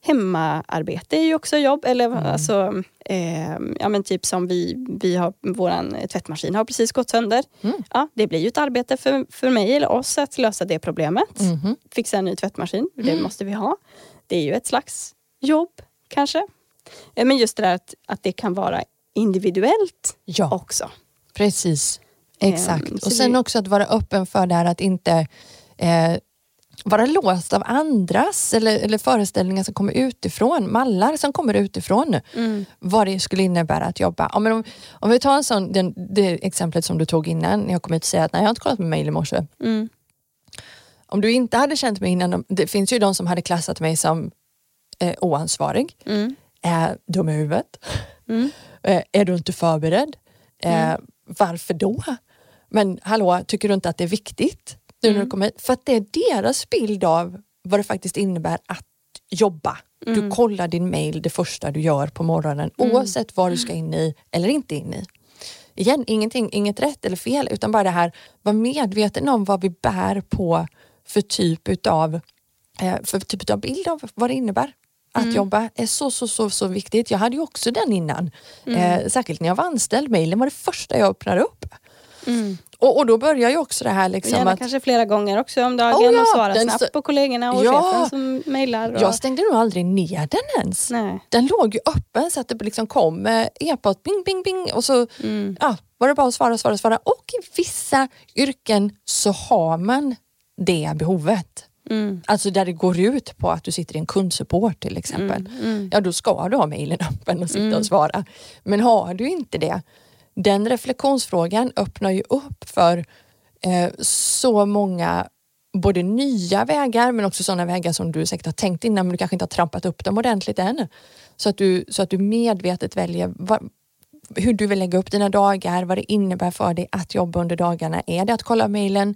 hemmaarbete är ju också jobb. Eller mm. alltså, eh, ja men typ som vi, vi har, våran tvättmaskin har precis gått sönder. Mm. Ja, det blir ju ett arbete för, för mig eller oss att lösa det problemet. Mm. Fixa en ny tvättmaskin, det mm. måste vi ha. Det är ju ett slags jobb kanske. Eh, men just det där att, att det kan vara individuellt ja. också. Precis, exakt. Eh, och sen vi... också att vara öppen för det här att inte eh, vara låst av andras eller, eller föreställningar som kommer utifrån, mallar som kommer utifrån. Mm. Vad det skulle innebära att jobba. Ja, men om, om vi tar en sån, den, det exemplet som du tog innan, när jag kom hit och säger att nej, jag har inte kollat med mejl i morse. Mm. Om du inte hade känt mig innan, det finns ju de som hade klassat mig som eh, oansvarig, mm. eh, dum i huvudet, mm. eh, är du inte förberedd? Eh, mm. Varför då? Men hallå, tycker du inte att det är viktigt? nu när du mm. kommer hit. För att det är deras bild av vad det faktiskt innebär att jobba. Mm. Du kollar din mail det första du gör på morgonen mm. oavsett vad du ska in i eller inte in i. Igen, ingenting, inget rätt eller fel utan bara det här, var medveten om vad vi bär på för typ utav, eh, för typ utav bild av vad det innebär. Att mm. jobba är så, så, så, så viktigt. Jag hade ju också den innan. Mm. Eh, särskilt när jag var anställd. Mailen var det första jag öppnade upp. Mm. Och, och, då börjar ju också det här liksom Gärna att... kanske flera gånger också om dagen oh ja, och svara snabbt på kollegorna och ja, chefen som mejlar. Och... Jag stängde nog aldrig ner den ens. Nej. Den låg ju öppen så att det liksom kom e-post, bing, bing, bing och så mm. ja, var det bara att svara, svara, svara. Och i vissa yrken så har man det behovet. Mm. Alltså där det går ut på att du sitter i en kundsupport till exempel. Mm, mm. Ja då ska du ha mejlen öppen och sitta och mm. svara. Men har du inte det den reflektionsfrågan öppnar ju upp för eh, så många både nya vägar men också sådana vägar som du säkert har tänkt innan men du kanske inte har trampat upp dem ordentligt än. Så att du, så att du medvetet väljer vad, hur du vill lägga upp dina dagar, vad det innebär för dig att jobba under dagarna. Är det att kolla mejlen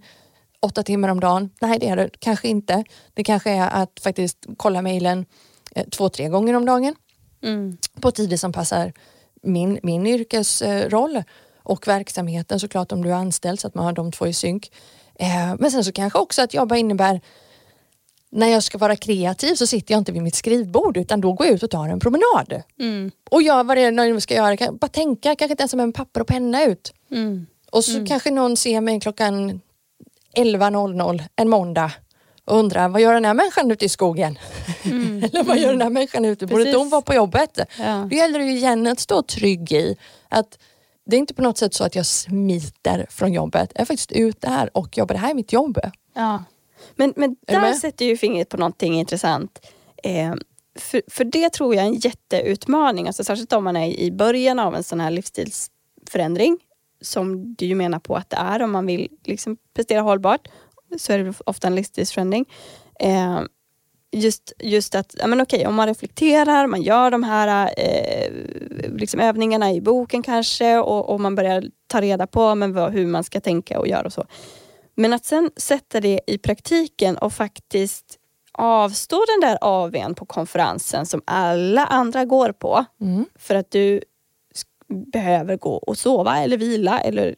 åtta timmar om dagen? Nej, det är det kanske inte. Det kanske är att faktiskt kolla mejlen eh, två, tre gånger om dagen mm. på tider som passar min, min yrkesroll och verksamheten såklart om du är anställd så att man har de två i synk. Eh, men sen så kanske också att jobba innebär när jag ska vara kreativ så sitter jag inte vid mitt skrivbord utan då går jag ut och tar en promenad. Mm. Och gör vad det är jag ska göra. Bara tänka, kanske inte ens med en papper och penna ut. Mm. Och så mm. kanske någon ser mig klockan 11.00 en måndag och undrar vad gör den här människan ute i skogen? Mm. Eller vad gör den här människan ute? Borde inte hon vara på jobbet? Ja. Då gäller det ju igen att stå trygg i att det är inte på något sätt så att jag smiter från jobbet. Jag är faktiskt ute här och jobbar. Det här är mitt jobb. Ja. Men, men där sätter ju fingret på någonting intressant. Eh, för, för det tror jag är en jätteutmaning. Alltså, särskilt om man är i början av en sån här livsstilsförändring. Som du ju menar på att det är om man vill liksom prestera hållbart så är det ofta en livsstilsförändring. Eh, just, just att, ja, men okej, om man reflekterar, man gör de här eh, liksom övningarna i boken kanske och, och man börjar ta reda på men vad, hur man ska tänka och göra och så. Men att sen sätta det i praktiken och faktiskt avstå den där AWn på konferensen som alla andra går på Mm. för att du behöver gå och sova eller vila eller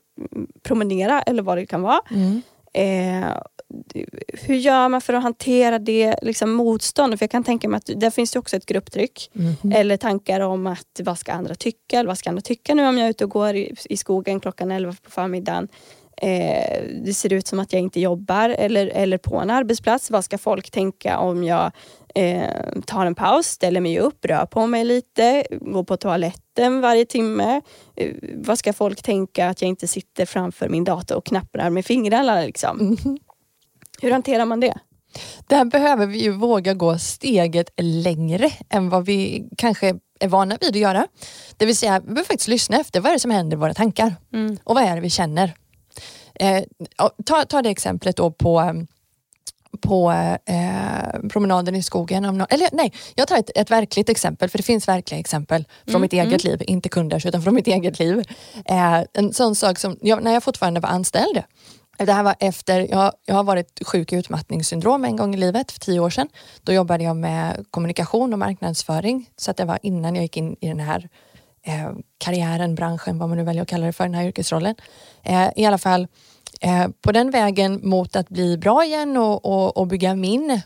promenera eller vad det kan vara. Mm. Eh, hur gör man för att hantera det liksom, motståndet? För jag kan tänka mig att där finns det också ett grupptryck. Mhm. Eller tankar om att vad ska andra tycka? Eller vad ska andra tycka nu om jag är ute och går i, i skogen klockan 11 på förmiddagen? Eh, det ser ut som att jag inte jobbar eller, eller på en arbetsplats. Vad ska folk tänka om jag eh, tar en paus, ställer mig upp, rör på mig lite, går på toaletten varje timme? Eh, vad ska folk tänka att jag inte sitter framför min dator och knapprar med fingrarna? Liksom? Mhm. Hur hanterar man det? Där behöver vi ju våga gå steget längre än vad vi kanske är vana vid att göra. Det vill säga, vi behöver faktiskt lyssna efter vad är det som händer i våra tankar och vad är det vi känner. Eh, ta, ta det exemplet då på eh, på eh, promenaden i skogen. Om nå- eller nej, jag tar ett, ett verkligt exempel, för det finns verkliga exempel från mitt eget liv, inte kunders utan från mitt eget liv. Eh, en sån sak som, jag, när jag fortfarande var anställd, det här var efter, jag, jag har varit sjuk i utmattningssyndrom en gång i livet för tio år sedan. Då jobbade jag med kommunikation och marknadsföring, så att det var innan jag gick in i den här eh, karriären, branschen, vad man nu väljer att kalla det för, den här yrkesrollen. Eh, I alla fall, på den vägen mot att bli bra igen och, och, och bygga min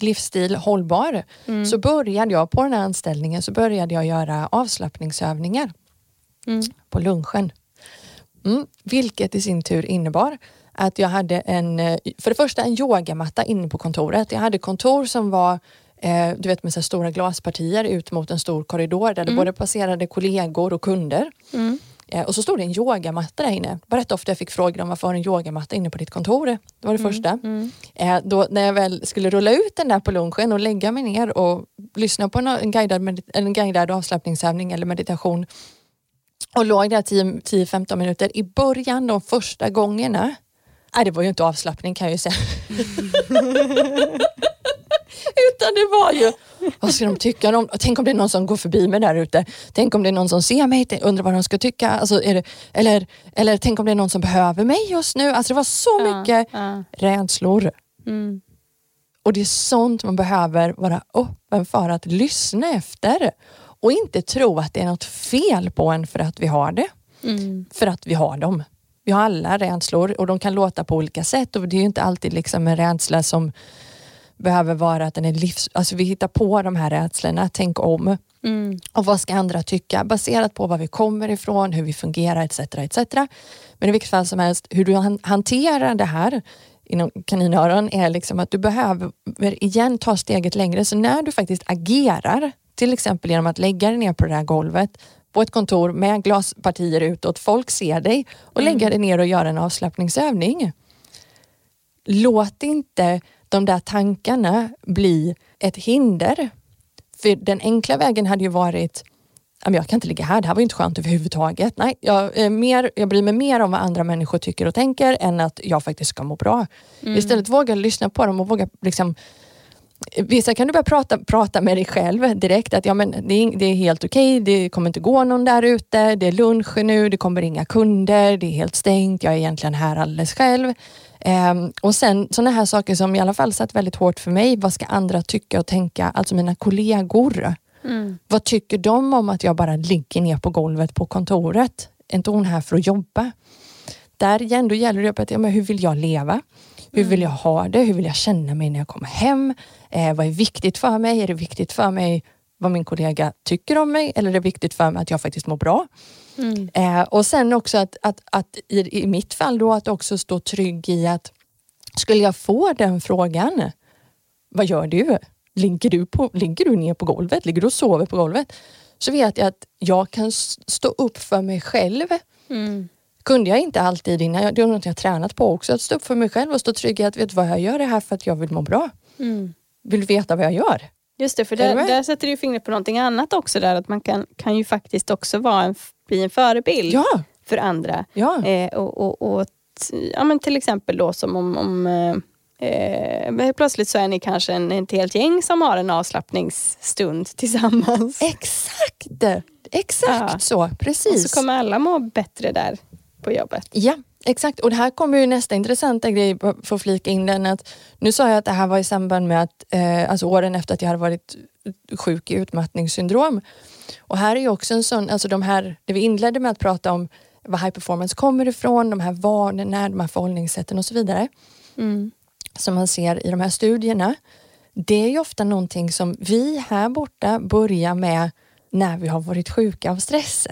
livsstil hållbar, så började jag på den här anställningen så började jag göra avslappningsövningar på lunchen. Mm, vilket i sin tur innebar att jag hade en, eh, för det första en yogamatta inne på kontoret. Jag hade kontor som var eh, du vet med så stora glaspartier ut mot en stor korridor där det både passerade kollegor och kunder. Eh, och så stod det en yogamatta där inne. Det var rätt ofta jag fick frågor om varför har du en yogamatta inne på ditt kontor? Det var det första. Eh, då, när jag väl skulle rulla ut den där på lunchen och lägga mig ner och lyssna på en, en, guidad, en guidad avslappningsövning eller meditation och låg där 10 10-15 minuter i början, de första gångerna. Nej, det var ju inte avslappning kan jag ju säga. Utan det var ju, vad ska de tycka om, tänk om det är någon som går förbi mig där ute. Tänk om det är någon som ser mig, undrar vad de ska tycka. Alltså, det, eller, eller tänk om det är någon som behöver mig just nu. Alltså det var så Ja, mycket ja. rädslor. Mm. Och det är sånt man behöver vara öppen för att lyssna efter. Och inte tro att det är något fel på en för att vi har det. Mm. För att vi har dem. Vi har alla rädslor och de kan låta på olika sätt och det är ju inte alltid liksom en rädsla som behöver vara att den är livs... Alltså vi hittar på de här rädslorna, tänk om. Mm. Och vad ska andra tycka? Baserat på var vi kommer ifrån, hur vi fungerar etc. etc. Men i vilket fall som helst, hur du han- hanterar det här inom kaninöron är liksom att du behöver igen ta steget längre. Så när du faktiskt agerar, till exempel genom att lägga dig ner på det här golvet på ett kontor med glaspartier utåt, folk ser dig och lägga dig ner och göra en avslappningsövning. Låt inte de där tankarna bli ett hinder. För den enkla vägen hade ju varit "Ja, men jag kan inte ligga här, det här var ju inte skönt överhuvudtaget. Nej, jag, är mer, jag bryr mig mer om vad andra människor tycker och tänker än att jag faktiskt ska må bra. Istället våga lyssna på dem och våga liksom Vissa kan du börja prata, prata med dig själv direkt att ja, men det, är, det är helt okej, det kommer inte gå någon där ute, det är lunch nu, det kommer inga kunder, det är helt stängt, jag är egentligen här alldeles själv. Ehm, och sen sådana här saker som i alla fall satt väldigt hårt för mig, vad ska andra tycka och tänka, alltså mina kollegor. Mm. Vad tycker de om att jag bara ligger ner på golvet på kontoret? Är inte hon här för att jobba? Där igen, då gäller det att ja, men hur vill jag leva? Hur vill jag ha det? Hur vill jag känna mig när jag kommer hem? Eh, vad är viktigt för mig? Är det viktigt för mig vad min kollega tycker om mig? Eller är det viktigt för mig att jag faktiskt mår bra? Mm. Eh, och sen också att, att, att i, i mitt fall då att också stå trygg i att skulle jag få den frågan, vad gör du? Ligger du, på, ligger du ner på golvet? Ligger du och sover på golvet? Så vet jag att jag kan stå upp för mig själv. Mm. Kunde jag inte alltid innan, det är något jag tränat på också, att stå upp för mig själv och stå trygg i att vet vad jag gör det här för att jag vill må bra. Mm. Vill veta vad jag gör. Just det, för där, med? där sätter du fingret på någonting annat också. Där, att man kan, kan ju faktiskt också vara en, bli en förebild Ja, för andra. ja. Eh, och, och, och ja, men till exempel då som om, om eh, Eh, plötsligt så är ni kanske en, ett helt gäng som har en avslappningsstund tillsammans. Exakt! Exakt Ja. så, precis. Och så kommer alla må bättre där på jobbet. Ja, exakt. Och det här kommer ju nästa intressanta grej, för att flika in den. Att nu sa jag att det här var i samband med att, eh, alltså åren efter att jag hade varit sjuk i utmattningssyndrom. Och här är ju också en sån, alltså de här, det vi inledde med att prata om var high performance kommer ifrån, de här vanorna, de här förhållningssätten och så vidare. Som man ser i de här studierna. Det är ju ofta någonting som vi här borta börjar med när vi har varit sjuka av stress.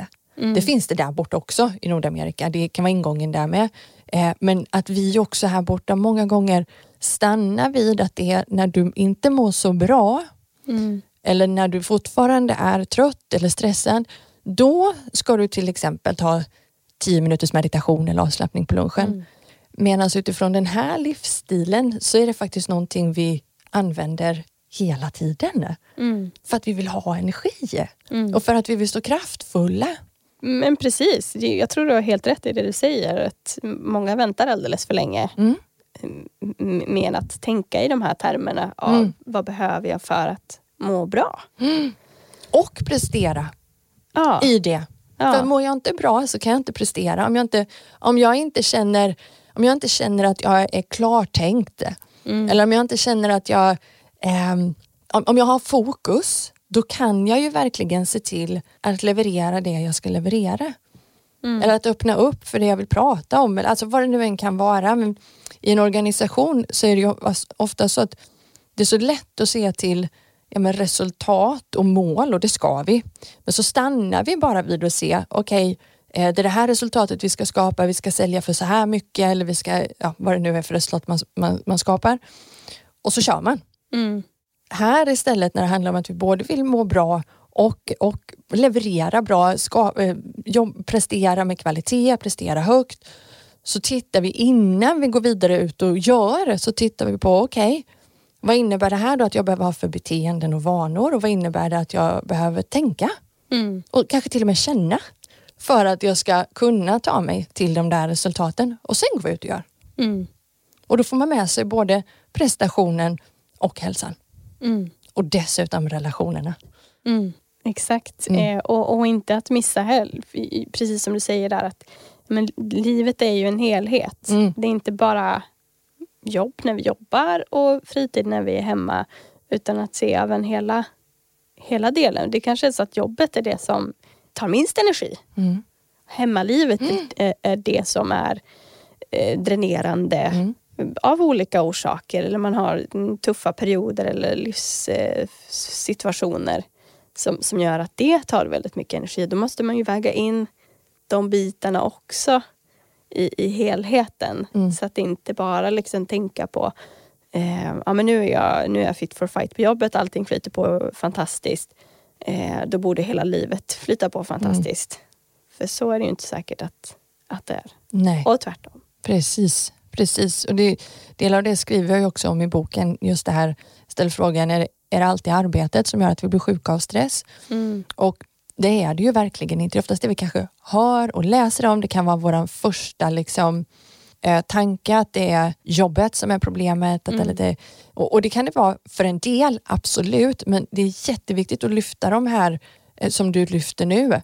Det finns det där borta också i Nordamerika. Det kan vara ingången där med. Eh, men att vi också här borta många gånger stannar vid att det är när du inte mår så bra eller när du fortfarande är trött eller stressad. Då ska du till exempel ta 10 minuters meditation eller avslappning på lunchen. Medan utifrån den här livsstilen så är det faktiskt någonting vi använder hela tiden. För att vi vill ha energi och för att vi vill stå kraftfulla. Men precis, jag tror du har helt rätt i det du säger. Att många väntar alldeles för länge Mm. m- med att tänka i de här termerna av Mm. vad behöver jag för att må bra. Och prestera Ja, i det. Ja. För mår jag inte bra så kan jag inte prestera. Om jag inte, om jag inte, känner, om jag inte känner att jag är klartänkt eller om jag inte känner att jag om, om jag har fokus då kan jag ju verkligen se till att leverera det jag ska leverera. Eller att öppna upp för det jag vill prata om. Eller Alltså vad det nu än kan vara. Men I en organisation så är det ju ofta så att det är så lätt att se till ja, men resultat och mål och det ska vi. Men så stannar vi bara vid att se, okej, eh, det är det här resultatet vi ska skapa, vi ska sälja för så här mycket eller vi ska, ja, vad det nu är för resultat man, man, man skapar. Och så kör man. Mm. Här istället när det handlar om att vi både vill må bra och, och leverera bra, ska, eh, jobb, prestera med kvalitet, prestera högt. Så tittar vi innan vi går vidare ut och gör, så tittar vi på okej, vad innebär det här då att jag behöver ha för beteenden och vanor och vad innebär det att jag behöver tänka Mm. och kanske till och med känna för att jag ska kunna ta mig till de där resultaten och sen går vi ut och gör. Mm. Och då får man med sig både prestationen och hälsan. Mm. Och dessutom relationerna. Mm. Exakt. Mm. Eh, och, och inte att missa heller. Precis som du säger där att men livet är ju en helhet. Mm. Det är inte bara jobb när vi jobbar och fritid när vi är hemma. Utan att se även hela, hela delen. Det kanske är så att jobbet är det som tar minst energi. Mm. Hemmalivet är, är det som är eh, dränerande Mm. Av olika orsaker. Eller man har mm, tuffa perioder eller livssituationer som, som gör att det tar väldigt mycket energi. Då måste man ju väga in de bitarna också i, i helheten. Mm. Så att inte bara liksom tänka på eh, ja, men nu, är jag, nu är jag fit for fight på jobbet, allting flyter på fantastiskt. Eh, då borde hela livet flyta på fantastiskt. För så är det ju inte säkert att, att det är. Nej, Och tvärtom. precis. Precis. Och det, del av det skriver jag också om i boken. Just det här, ställ frågan, är är det alltid arbetet som gör att vi blir sjuka av stress? Och det är det ju verkligen inte. Det är oftast det vi kanske hör och läser om. Det kan vara vår första liksom, eh, tanke att det är jobbet som är problemet. Att, eller det, och, och det kan det vara för en del, absolut. Men det är jätteviktigt att lyfta de här eh, som du lyfter nu.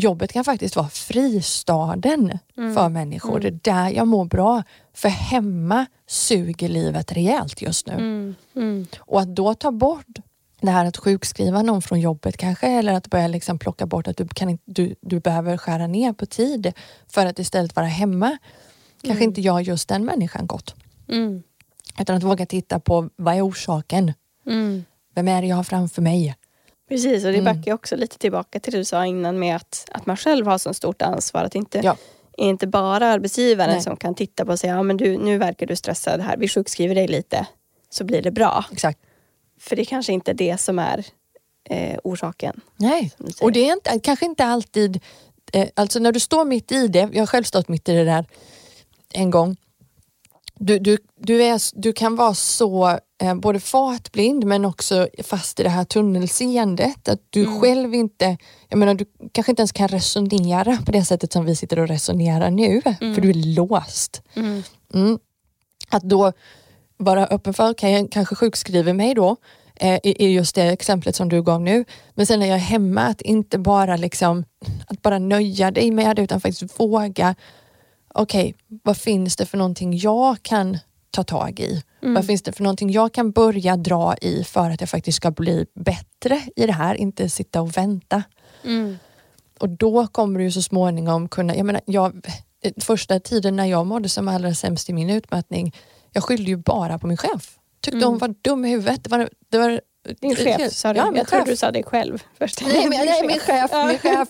Jobbet kan faktiskt vara fristaden för människor. Det är där jag mår bra. För hemma suger livet rejält just nu. Mm. Mm. Och att då ta bort det här att sjukskriva någon från jobbet kanske eller att börja liksom plocka bort att du, kan du, du behöver skära ner på tid för att istället vara hemma. Kanske inte gör just den människan gott. Mm. Utan att våga titta på vad är orsaken? Mm. Vem är det jag har framför mig? Precis, och det Mm. backar också lite tillbaka till det du sa innan med att, att man själv har så stort ansvar. Att inte, Ja. inte bara arbetsgivaren Nej. som kan titta på och säga ja, men du, nu verkar du stressad här, vi sjukskriver dig lite så blir det bra. Exakt. För det kanske inte är det som är eh, orsaken. Nej, och det är inte, kanske inte alltid... Eh, alltså när du står mitt i det, jag har själv stått mitt i det där en gång. Du, du, du, är, du kan vara så eh, både fartblind men också fast i det här tunnelseendet. Att du Mm. själv inte, jag menar du kanske inte ens kan resonera på det sättet som vi sitter och resonerar nu. För du är låst. Mm. Mm. Att då vara öppen för, kan jag kanske sjukskriver mig då eh, i i just det exemplet som du gav nu. Men sen när jag är hemma, att inte bara liksom att bara nöja dig med det utan faktiskt våga. Okej, vad finns det för någonting jag kan ta tag i? Vad finns det för någonting jag kan börja dra i för att jag faktiskt ska bli bättre i det här, inte sitta och vänta. Och då kommer du så småningom kunna, jag menar, jag, första tiden när jag mådde som allra sämst i min utmattning, jag skyllde ju bara på min chef. Tyckte hon var dum i huvudet. Det var, det var, Din chef sa du. Ja, jag tror chef. du sa det själv först. Nej, men, nej, min chef. Min chef.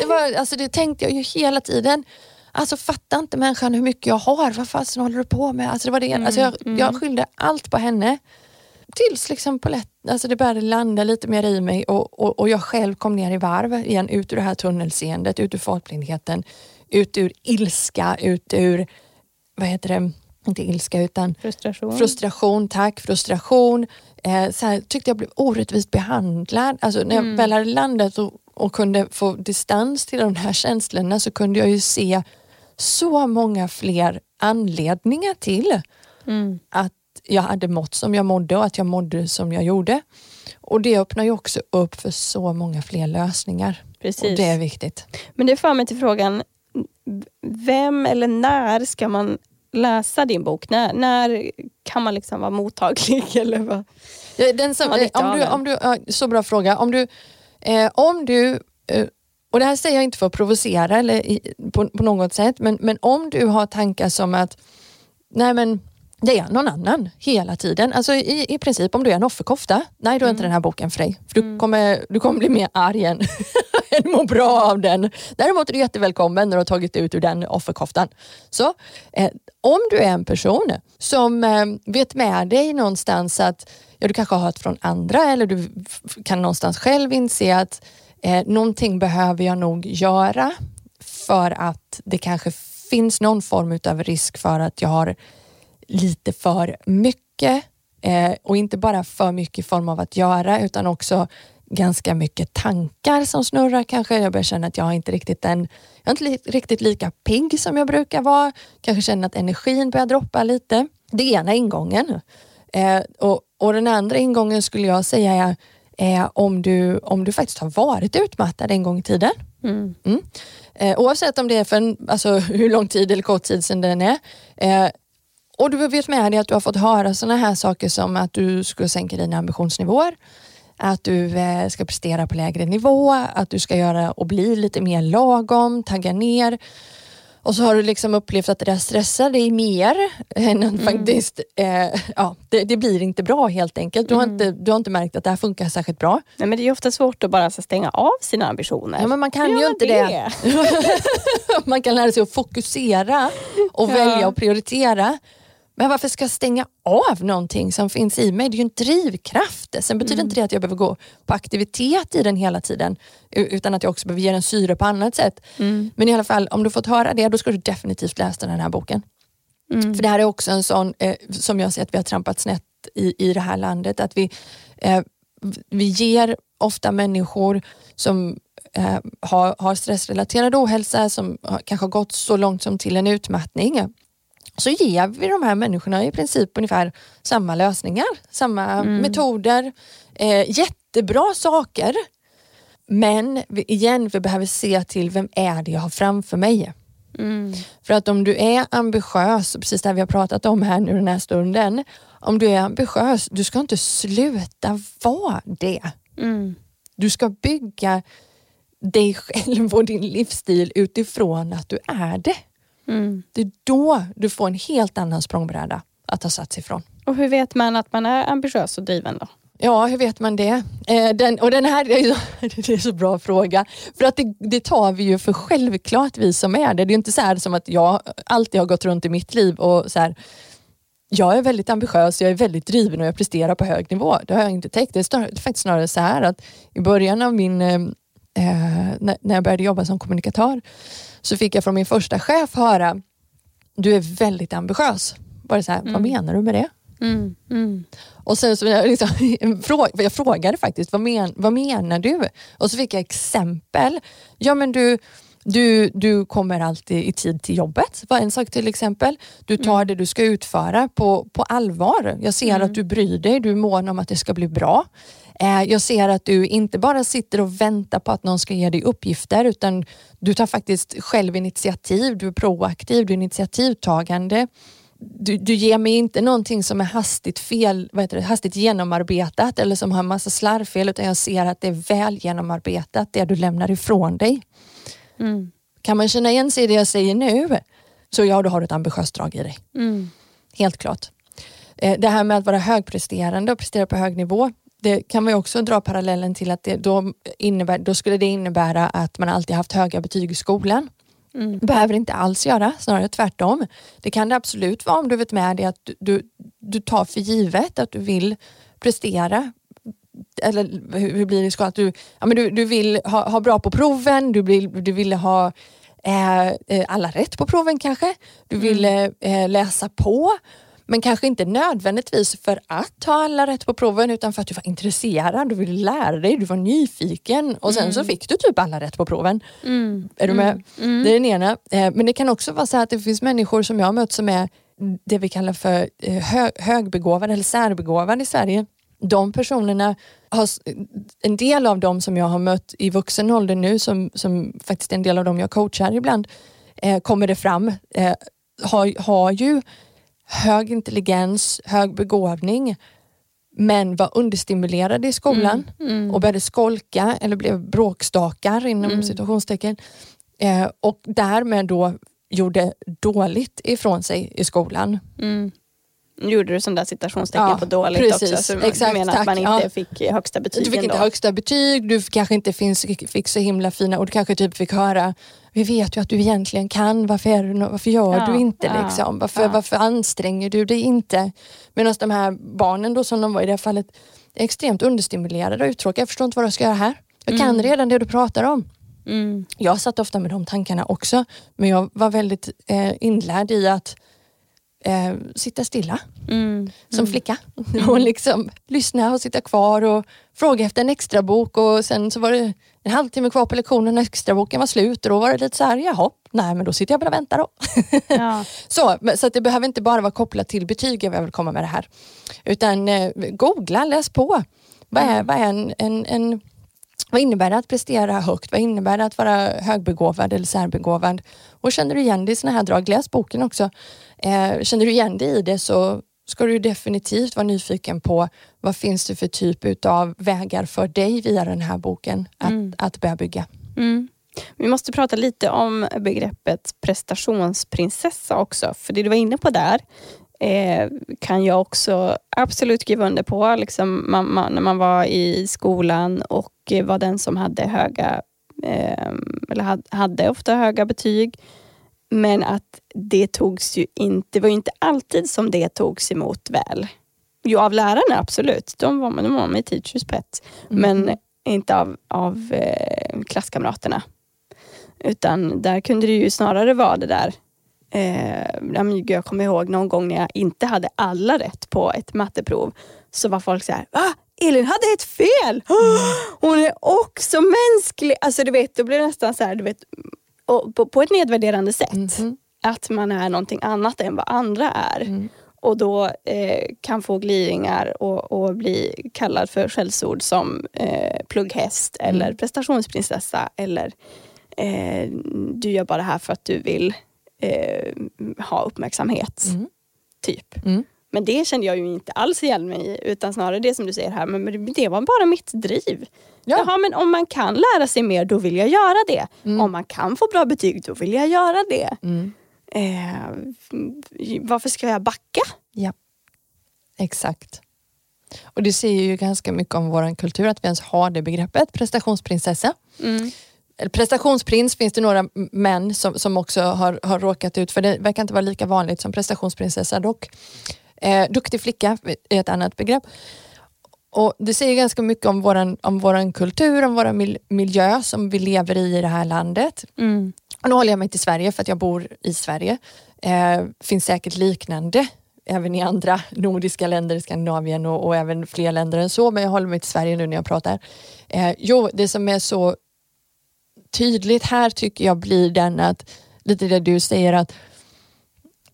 Det, var, alltså, det tänkte jag ju hela tiden. Alltså fattar inte människan hur mycket jag har? Vad fasen håller du på med? Alltså, det var det. Alltså, jag, jag skyllde allt på henne. Tills liksom polett, alltså det började landa lite mer i mig och, och, och jag själv kom ner i varv igen. Ut ur det här tunnelseendet, ut ur fartblindheten, ut ur ilska, ut ur, vad heter det, inte ilska utan Frustration. Frustration, tack. Frustration. Eh, så här, tyckte jag blev orättvist behandlad. Alltså, när jag väl hade landat och, och kunde få distans till de här känslorna så kunde jag ju se så många fler anledningar till Mm. att jag hade mått som jag mådde och att jag mådde som jag gjorde. Och det öppnar ju också upp för så många fler lösningar. Precis. Och det är viktigt. Men det för mig till frågan, vem eller när ska man läsa din bok? När, när kan man liksom vara mottaglig? Eller vad? Den som, eh, om du, om du, så bra fråga. Om du, eh, om du eh, och det här säger jag inte för att provocera eller i, på, på något sätt, men, men om du har tankar som att nej men det är någon annan hela tiden. Alltså i, i princip om du är en offerkofta, nej då är inte den här boken för dig. För du, kommer, du kommer bli mer arg än, än må bra av den. Däremot är du jättevälkommen när du har tagit ut ur den offerkoftan. Så eh, om du är en person som eh, vet med dig någonstans att ja, du kanske har hört från andra eller du kan någonstans själv inse att eh, någonting behöver jag nog göra för att det kanske finns någon form av risk för att jag har lite för mycket eh, och inte bara för mycket i form av att göra utan också ganska mycket tankar som snurrar kanske. Jag börjar känna att jag inte riktigt den, jag är inte li, riktigt lika pigg som jag brukar vara. Kanske känner att energin börjar droppa lite. Det är ena ingången. Eh, och, och den andra ingången skulle jag säga är eh, om, du, om du faktiskt har varit utmattad en gång i tiden. Mm. Mm. Eh, oavsett om det är för en, alltså, hur lång tid eller kort tid sedan den är. Eh, och du vet med dig att du har fått höra sådana här saker som att du ska sänka dina ambitionsnivåer, att du eh, ska prestera på lägre nivå, att du ska göra och bli lite mer lagom, tagga ner. Och så har du liksom upplevt att det där stressar dig mer än att faktiskt, eh, ja, det, det blir inte bra helt enkelt. Du har, inte, du har inte märkt att det här funkar särskilt bra. Nej, men det är ofta svårt att bara stänga av sina ambitioner. Ja, men man kan Hur ju inte man det. Man kan lära sig att fokusera och Ja. välja och prioritera. Men varför ska jag stänga av någonting som finns i mig? Det är ju en drivkraft. Sen betyder inte det att jag behöver gå på aktivitet i den hela tiden. Utan att jag också behöver ge den syre på annat sätt. Mm. Men i alla fall, om du fått höra det, då ska du definitivt läsa den här boken. Mm. För det här är också en sån, eh, som jag ser att vi har trampat snett i, i det här landet. Att vi, eh, vi ger ofta människor som eh, har, har stressrelaterad ohälsa, som har, kanske har gått så långt som till en utmattning. Så ger vi de här människorna i princip ungefär samma lösningar, samma metoder, eh, jättebra saker. Men igen, vi behöver se till vem är det jag har framför mig. Mm. För att om du är ambitiös, precis det vi har pratat om här nu den här stunden. Om du är ambitiös, du ska inte sluta vara det. Mm. Du ska bygga dig själv och din livsstil utifrån att du är det. Mm. Det är då du får en helt annan språngbräda att ta sats ifrån. Och hur vet man att man är ambitiös och driven då? Ja, hur vet man det? Eh, den, och den här är ju så, det är så bra fråga. För att det, det tar vi ju för självklart vi som är det. Det är inte så här som att jag alltid har gått runt i mitt liv och så här, jag är väldigt ambitiös, jag är väldigt driven och jag presterar på hög nivå. Det har jag inte tänkt. Det är, snarare, det är faktiskt snarare så här att i början av min, eh, när, jag började jobba som kommunikatör så fick jag från min första chef höra, du är väldigt ambitiös. Bara så här, vad menar du med det? Mm. Mm. Och sen så jag, liksom, jag frågade faktiskt, vad, men, vad menar du? Och så fick jag exempel. Ja men du, Du, du kommer alltid i tid till jobbet, var en sak till exempel. Du tar Mm. det du ska utföra på, på allvar. Jag ser Mm. att du bryr dig, du är mån om att det ska bli bra. Eh, jag ser att du inte bara sitter och väntar på att någon ska ge dig uppgifter utan du tar faktiskt själv initiativ, du är proaktiv, du är initiativtagande. Du, du ger mig inte någonting som är hastigt, fel, vad heter det, hastigt genomarbetat eller som har en massa slarvfel utan jag ser att det är väl genomarbetat, det du lämnar ifrån dig. Mm. Kan man känna igen sig i det jag säger nu så ja, då har du ett ambitiöst drag i dig. Mm. Helt klart. Eh, Det här med att vara högpresterande och prestera på hög nivå, det kan ju också dra parallellen till att det då, innebär, då skulle det innebära att man alltid haft höga betyg i skolan. Mm. behöver inte alls göra, snarare tvärtom. Det kan det absolut vara om du vet med dig att du, du, du tar för givet att du vill prestera. Eller hur, hur blir det i skolan? Att du, ja, men du, du vill ha, ha bra på proven, du vill, du vill ha eh, eh, alla rätt på proven kanske. Du vill eh, läsa på. Men kanske inte nödvändigtvis för att ha alla rätt på proven utan för att du var intresserad, du ville lära dig, du var nyfiken och sen så fick du typ alla rätt på proven. Mm. Är du med? Mm. Det är den ena. Eh, Men det kan också vara så att det finns människor som jag har mött som är det vi kallar för eh, hö högbegåvade eller särbegåvade i Sverige. De personerna, har, en del av dem som jag har mött i vuxen ålder nu, som, som faktiskt är en del av dem jag coachar ibland, eh, kommer det fram, eh, har, har ju hög intelligens, hög begåvning, men var understimulerade i skolan Mm. och började skolka eller blev bråkstakar inom Mm. situationstecken. Eh, och därmed då gjorde dåligt ifrån sig i skolan. Mm. Gjorde du sån där citationstecken Ja, på dåligt precis. också? Så Exakt, du menar att tack. man inte Ja. fick högsta betygen Du fick inte högsta betyg, du kanske inte finns, fick så himla fina och du kanske typ fick höra vi vet ju att du egentligen kan, varför, är du, varför gör Ja, du inte liksom? Varför, varför anstränger du dig inte? Medan de här barnen då som de var i det här fallet är extremt understimulerade och uttråkade. Jag förstår inte vad jag ska göra här. Jag kan Mm. redan det du pratar om. Mm. Jag satt ofta med de tankarna också men jag var väldigt eh, inlärd i att eh, sitta stilla Mm. som flicka och liksom lyssna och sitta kvar och fråga efter en extra bok och sen så var det en halvtimme kvar på lektionen när extra boken var slut och då var det lite så här, jaha, nej men då sitter jag bara och väntar då. Ja. så, så det behöver inte bara vara kopplat till betyg jag vill komma med det här. Utan eh, googla, läs på. Vad, är, vad, är en, en, en, vad innebär det att prestera högt? Vad innebär det att vara högbegåvad eller särbegåvad? Och känner du igen dig i såna här drag, läs boken också. Eh, känner du igen dig i det så ska du definitivt vara nyfiken på vad finns det för typ utav vägar för dig via den här boken att, Mm. att börja bygga. Mm. Vi måste prata lite om begreppet prestationsprinsessa också. För det du var inne på där eh, kan jag också absolut skriva under på. Liksom man, man, när man var i skolan och var den som hade höga, eh, eller hade, hade ofta höga betyg. Men att det togs ju inte, det var ju inte alltid som det togs emot väl. Jo, av lärarna absolut. De var, de var med Teachers Pet. Men inte av, av eh, klasskamraterna. Utan där kunde det ju snarare vara det där Eh, jag kommer ihåg någon gång när jag inte hade alla rätt på ett matteprov. Så var folk så här, va? Elin hade ett fel! Hon är också mänsklig! Alltså du vet, då blir det nästan så här, du vet, och på, på ett nedvärderande sätt. Mhm. Att man är någonting annat än vad andra är. Mm. Och då eh, kan få gliringar och, och bli kallad för skällsord som eh, plugghäst eller Mm. prestationsprinsessa eller eh, du gör bara det här för att du vill eh, ha uppmärksamhet. Mm. Typ. Men det kände jag ju inte alls igen mig i utan snarare det som du säger här, men det var bara mitt driv. Ja. Jaha, men om man kan lära sig mer då vill jag göra det. Mm. Om man kan få bra betyg då vill jag göra det. Mm. Eh, varför ska jag backa? Ja, exakt. Och det säger ju ganska mycket om vår kultur att vi ens har det begreppet, prestationsprinsessa. Mm. Prestationsprins finns det några män som, som också har, har råkat ut för. Det verkar inte vara lika vanligt som prestationsprinsessa dock. Eh, duktig flicka är ett annat begrepp. Och Det säger ganska mycket om våran, om våran kultur, om vår mil, miljö som vi lever i i det här landet. Mm. Och nu håller jag mig till Sverige för att jag bor i Sverige. Eh, finns säkert liknande även i andra nordiska länder, Skandinavien och, och även fler länder än så. Men jag håller mig till Sverige nu när jag pratar. Eh, jo, det som är så tydligt här tycker jag blir den att, lite det du säger att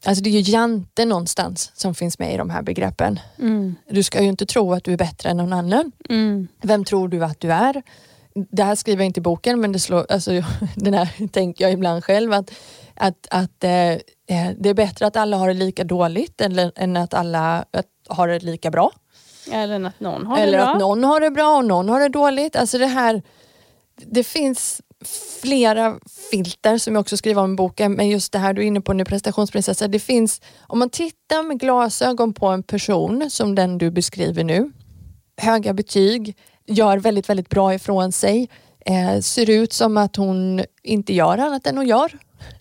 Alltså det är ju jante någonstans som finns med i de här begreppen. Mm. Du ska ju inte tro att du är bättre än någon annan. Mm. Vem tror du att du är? Det här skriver jag inte i boken men det slår, alltså, den här tänker jag ibland själv att, att, att eh, eh, det är bättre att alla har det lika dåligt eller, än att alla har det lika bra. Eller att någon har eller det bra. att någon har det bra och någon har det dåligt. Alltså det här, det finns flera filter som jag också skriver om i boken, men just det här du är inne på nu, prestationsprinsessa. Det finns, om man tittar med glasögon på en person som den du beskriver nu, höga betyg, gör väldigt, väldigt bra ifrån sig, eh, ser ut som att hon inte gör annat än hon gör.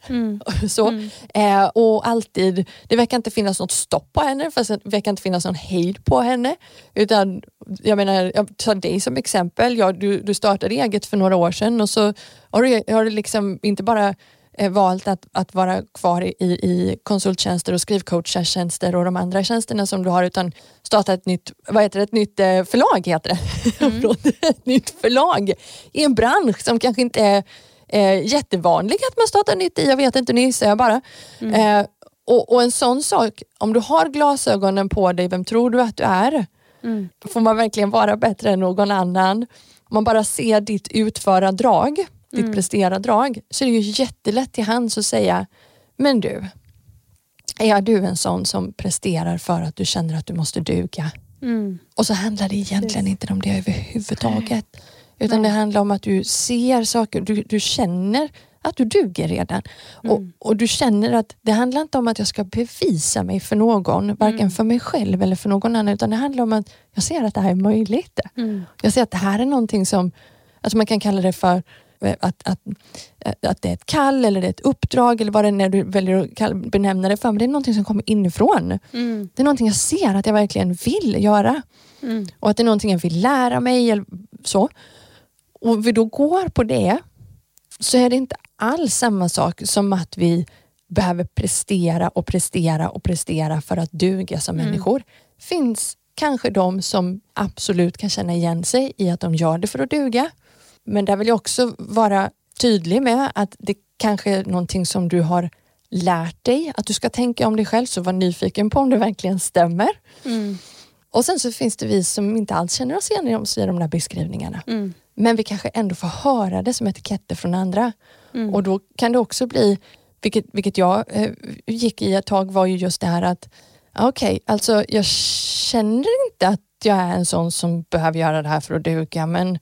Mm. Så. Mm. Eh, och alltid, det verkar inte finnas något stopp på henne, fast det verkar inte finnas någon hejd på henne. Utan, jag menar, jag tar dig som exempel. Ja, du, du startade eget för några år sedan och så har du, har du liksom inte bara eh, valt att, att vara kvar i, i konsulttjänster och skrivcoachertjänster och de andra tjänsterna som du har utan startat ett nytt, vad heter det, ett nytt eh, förlag heter det. Mm. ett nytt förlag i en bransch som kanske inte är eh, jättevanlig att man startar nytt i. Jag vet inte, nu gissar jag bara. Mm. Eh, och, och en sån sak, om du har glasögonen på dig, vem tror du att du är? Mm. Får man verkligen vara bättre än någon annan? Om man bara ser ditt utföra drag, ditt Mm. prestera drag, så är det ju jättelätt till hands att säga, men du, är du en sån som presterar för att du känner att du måste duga? Mm. Och så handlar det egentligen inte om det överhuvudtaget. Utan Nej. det handlar om att du ser saker, du, du känner att du duger redan. Och, Mm. och du känner att det handlar inte om att jag ska bevisa mig för någon, varken Mm. för mig själv eller för någon annan, utan det handlar om att jag ser att det här är möjligt. Mm. Jag ser att det här är någonting som, alltså man kan kalla det för eh, att, att, att det är ett kall eller det är ett uppdrag eller vad det är när du väljer att benämna det för. Men det är någonting som kommer inifrån. Mm. Det är någonting jag ser att jag verkligen vill göra Mm. och att det är någonting jag vill lära mig eller så. Och vi då går på det så är det inte alls samma sak som att vi behöver prestera och prestera och prestera för att duga som Mm. människor. finns kanske de som absolut kan känna igen sig i att de gör det för att duga. Men där vill jag också vara tydlig med att det kanske är någonting som du har lärt dig att du ska tänka om dig själv, så var nyfiken på om det verkligen stämmer. Mm. Och sen så finns det vi som inte alls känner oss igen i de, i de där beskrivningarna. Mm. Men vi kanske ändå får höra det som etiketter från andra. Mm. Och då kan det också bli, vilket, vilket jag eh, gick i ett tag, var ju just det här att okej, alltså jag känner inte att jag är en sån som behöver göra det här för att duga, men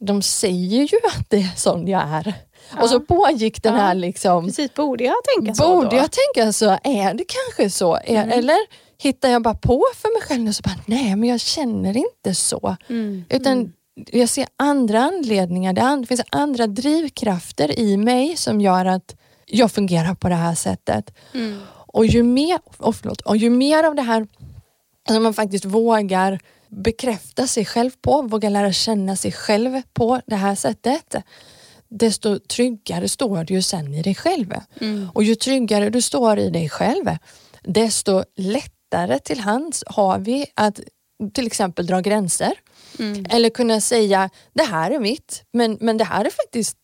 de säger ju att det är sån jag är. Ja. Och så pågick den Ja. här liksom, Precis, borde jag tänka så borde då? jag tänka så? Är det kanske så? Mm. Eller hittar jag bara på för mig själv nu så bara, nej men jag känner inte så. Mm. Utan Mm. Jag ser andra anledningar. Det finns andra drivkrafter i mig som gör att jag fungerar på det här sättet. Mm. Och ju mer, oh, förlåt, och ju mer av det här som man faktiskt vågar bekräfta sig själv på, vågar lära känna sig själv på det här sättet, desto tryggare står du sen i dig själv. Mm. Och ju tryggare du står i dig själv, desto lättare till hands har vi att till exempel dra gränser. Mm. Eller kunna säga, det här är mitt, men, men det här är faktiskt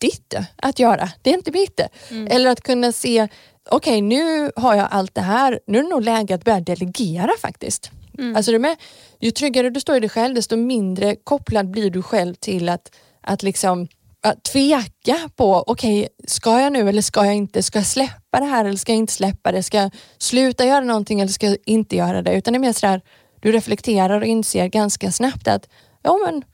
ditt att göra. Det är inte mitt. Mm. Eller att kunna se, okej nu har jag allt det här, nu är det nog läge att börja delegera faktiskt. Mm. Alltså det med, ju tryggare du står i dig själv, desto mindre kopplad blir du själv till att, att liksom att tveka på, okej, ska jag nu eller ska jag inte? Ska jag släppa det här eller ska jag inte släppa det? Ska jag sluta göra någonting eller ska jag inte göra det? Utan det är mer sådär, du reflekterar och inser ganska snabbt att, ja men,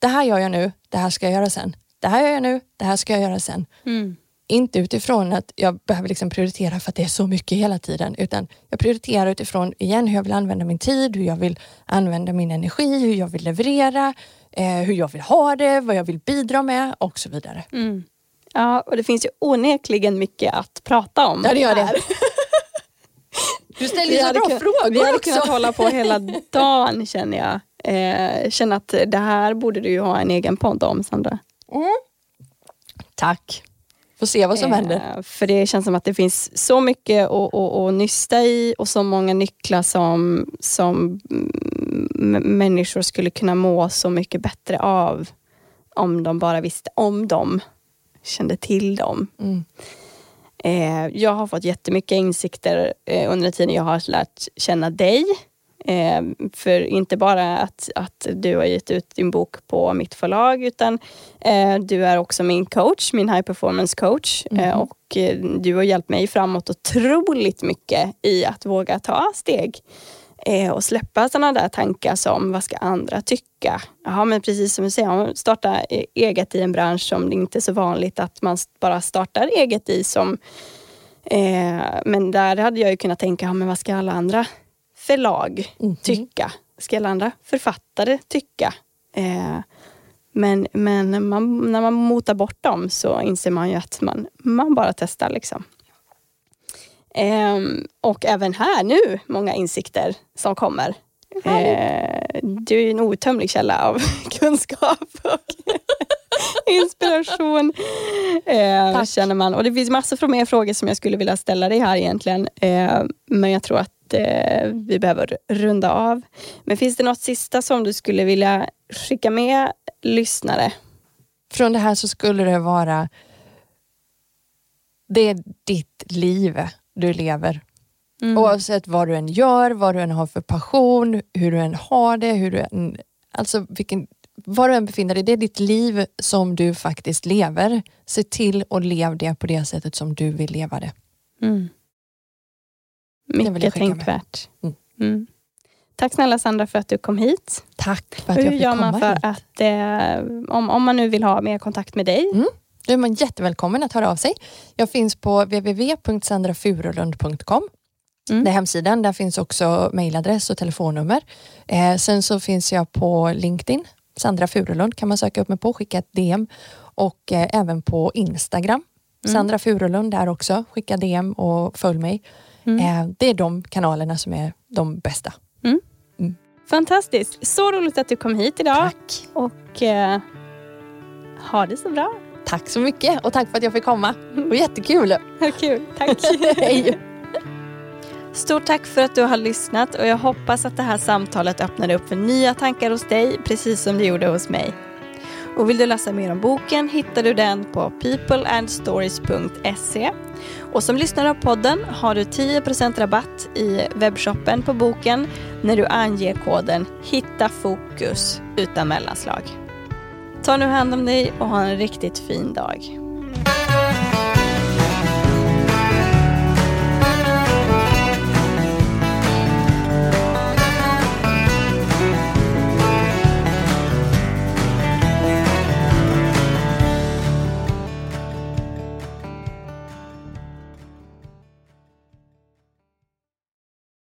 det här gör jag nu, det här ska jag göra sen. Det här gör jag nu, det här ska jag göra sen. Mm. Inte utifrån att jag behöver liksom prioritera för att det är så mycket hela tiden, utan jag prioriterar utifrån igen hur jag vill använda min tid, hur jag vill använda min energi, hur jag vill leverera, eh, hur jag vill ha det, vad jag vill bidra med och så vidare. Mm. Ja, och det finns ju onekligen mycket att prata om. Ja, det gör det. Du ställer ju så bra kun- frågor Vi hade också. kunnat hålla på hela dagen känner jag. Eh, känner att det här borde du ju ha en egen podd om Sandra. Mm. Tack. Får se vad som Eh, händer. För det känns som att det finns så mycket att, att, att nysta i och så många nycklar som, som mm, människor skulle kunna må så mycket bättre av om de bara visste om dem kände till dem. Mm. Eh, jag har fått jättemycket insikter eh, under den tiden jag har lärt känna dig. Eh, för inte bara att, att du har gett ut din bok på mitt förlag utan eh, du är också min coach, min high performance coach. Eh, och eh, du har hjälpt mig framåt otroligt mycket i att våga ta steg. Eh, och släppa sådana där tankar som vad ska andra tycka? Jaha, men precis som du säger, om man startar e- eget i en bransch som det inte är så vanligt att man bara startar eget i. som eh, Men där hade jag ju kunnat tänka, ja, men vad ska alla andra förlag Mhm. tycka? Ska alla andra författare tycka? Eh, men men man, när man motar bort dem så inser man ju att man, man bara testar. liksom. Ehm, och även här nu, många insikter som kommer. Eh, du är en outtömlig källa av kunskap och inspiration. Eh, Tack. känner man. Och det finns massor av mer frågor som jag skulle vilja ställa dig här egentligen. Eh, men jag tror att eh, vi behöver runda av. Men finns det något sista som du skulle vilja skicka med lyssnare? Från det här så skulle det vara, det är ditt liv du lever. Mm. Oavsett vad du än gör, vad du än har för passion, hur du än har det, hur du än, alltså vilken, var du än befinner dig, det är ditt liv som du faktiskt lever. Se till att leva det på det sättet som du vill leva det. Mm. Mycket med. tänkvärt. Mm. Mm. Tack snälla Sandra för att du kom hit. Tack för att Hur jag fick gör komma man för hit. att, eh, om, om man nu vill ha mer kontakt med dig? Då är man jättevälkommen att höra av sig. Jag finns på www.sandrafurulund.com. Mm. Det är hemsidan. Där finns också mejladress och telefonnummer. Eh, sen så finns jag på LinkedIn. Sandra Furulund kan man söka upp mig på, skicka ett DM. Och eh, även på Instagram. Mm. Sandra Furulund där också. Skicka DM och följ mig. Mm. Eh, det är de kanalerna som är de bästa. Fantastiskt. Så roligt att du kom hit idag. Tack. Och eh, ha det så bra. Tack så mycket och tack för att jag fick komma. Det var jättekul. Kul. Tack. Hej. Stort tack för att du har lyssnat och jag hoppas att det här samtalet öppnade upp för nya tankar hos dig, precis som det gjorde hos mig. Och vill du läsa mer om boken hittar du den på peopleandstories.se. Och som lyssnare av podden har du 10% rabatt i webbshoppen på boken när du anger koden Hitta fokus utan mellanslag. Ta nu hand om dig och ha en riktigt fin dag.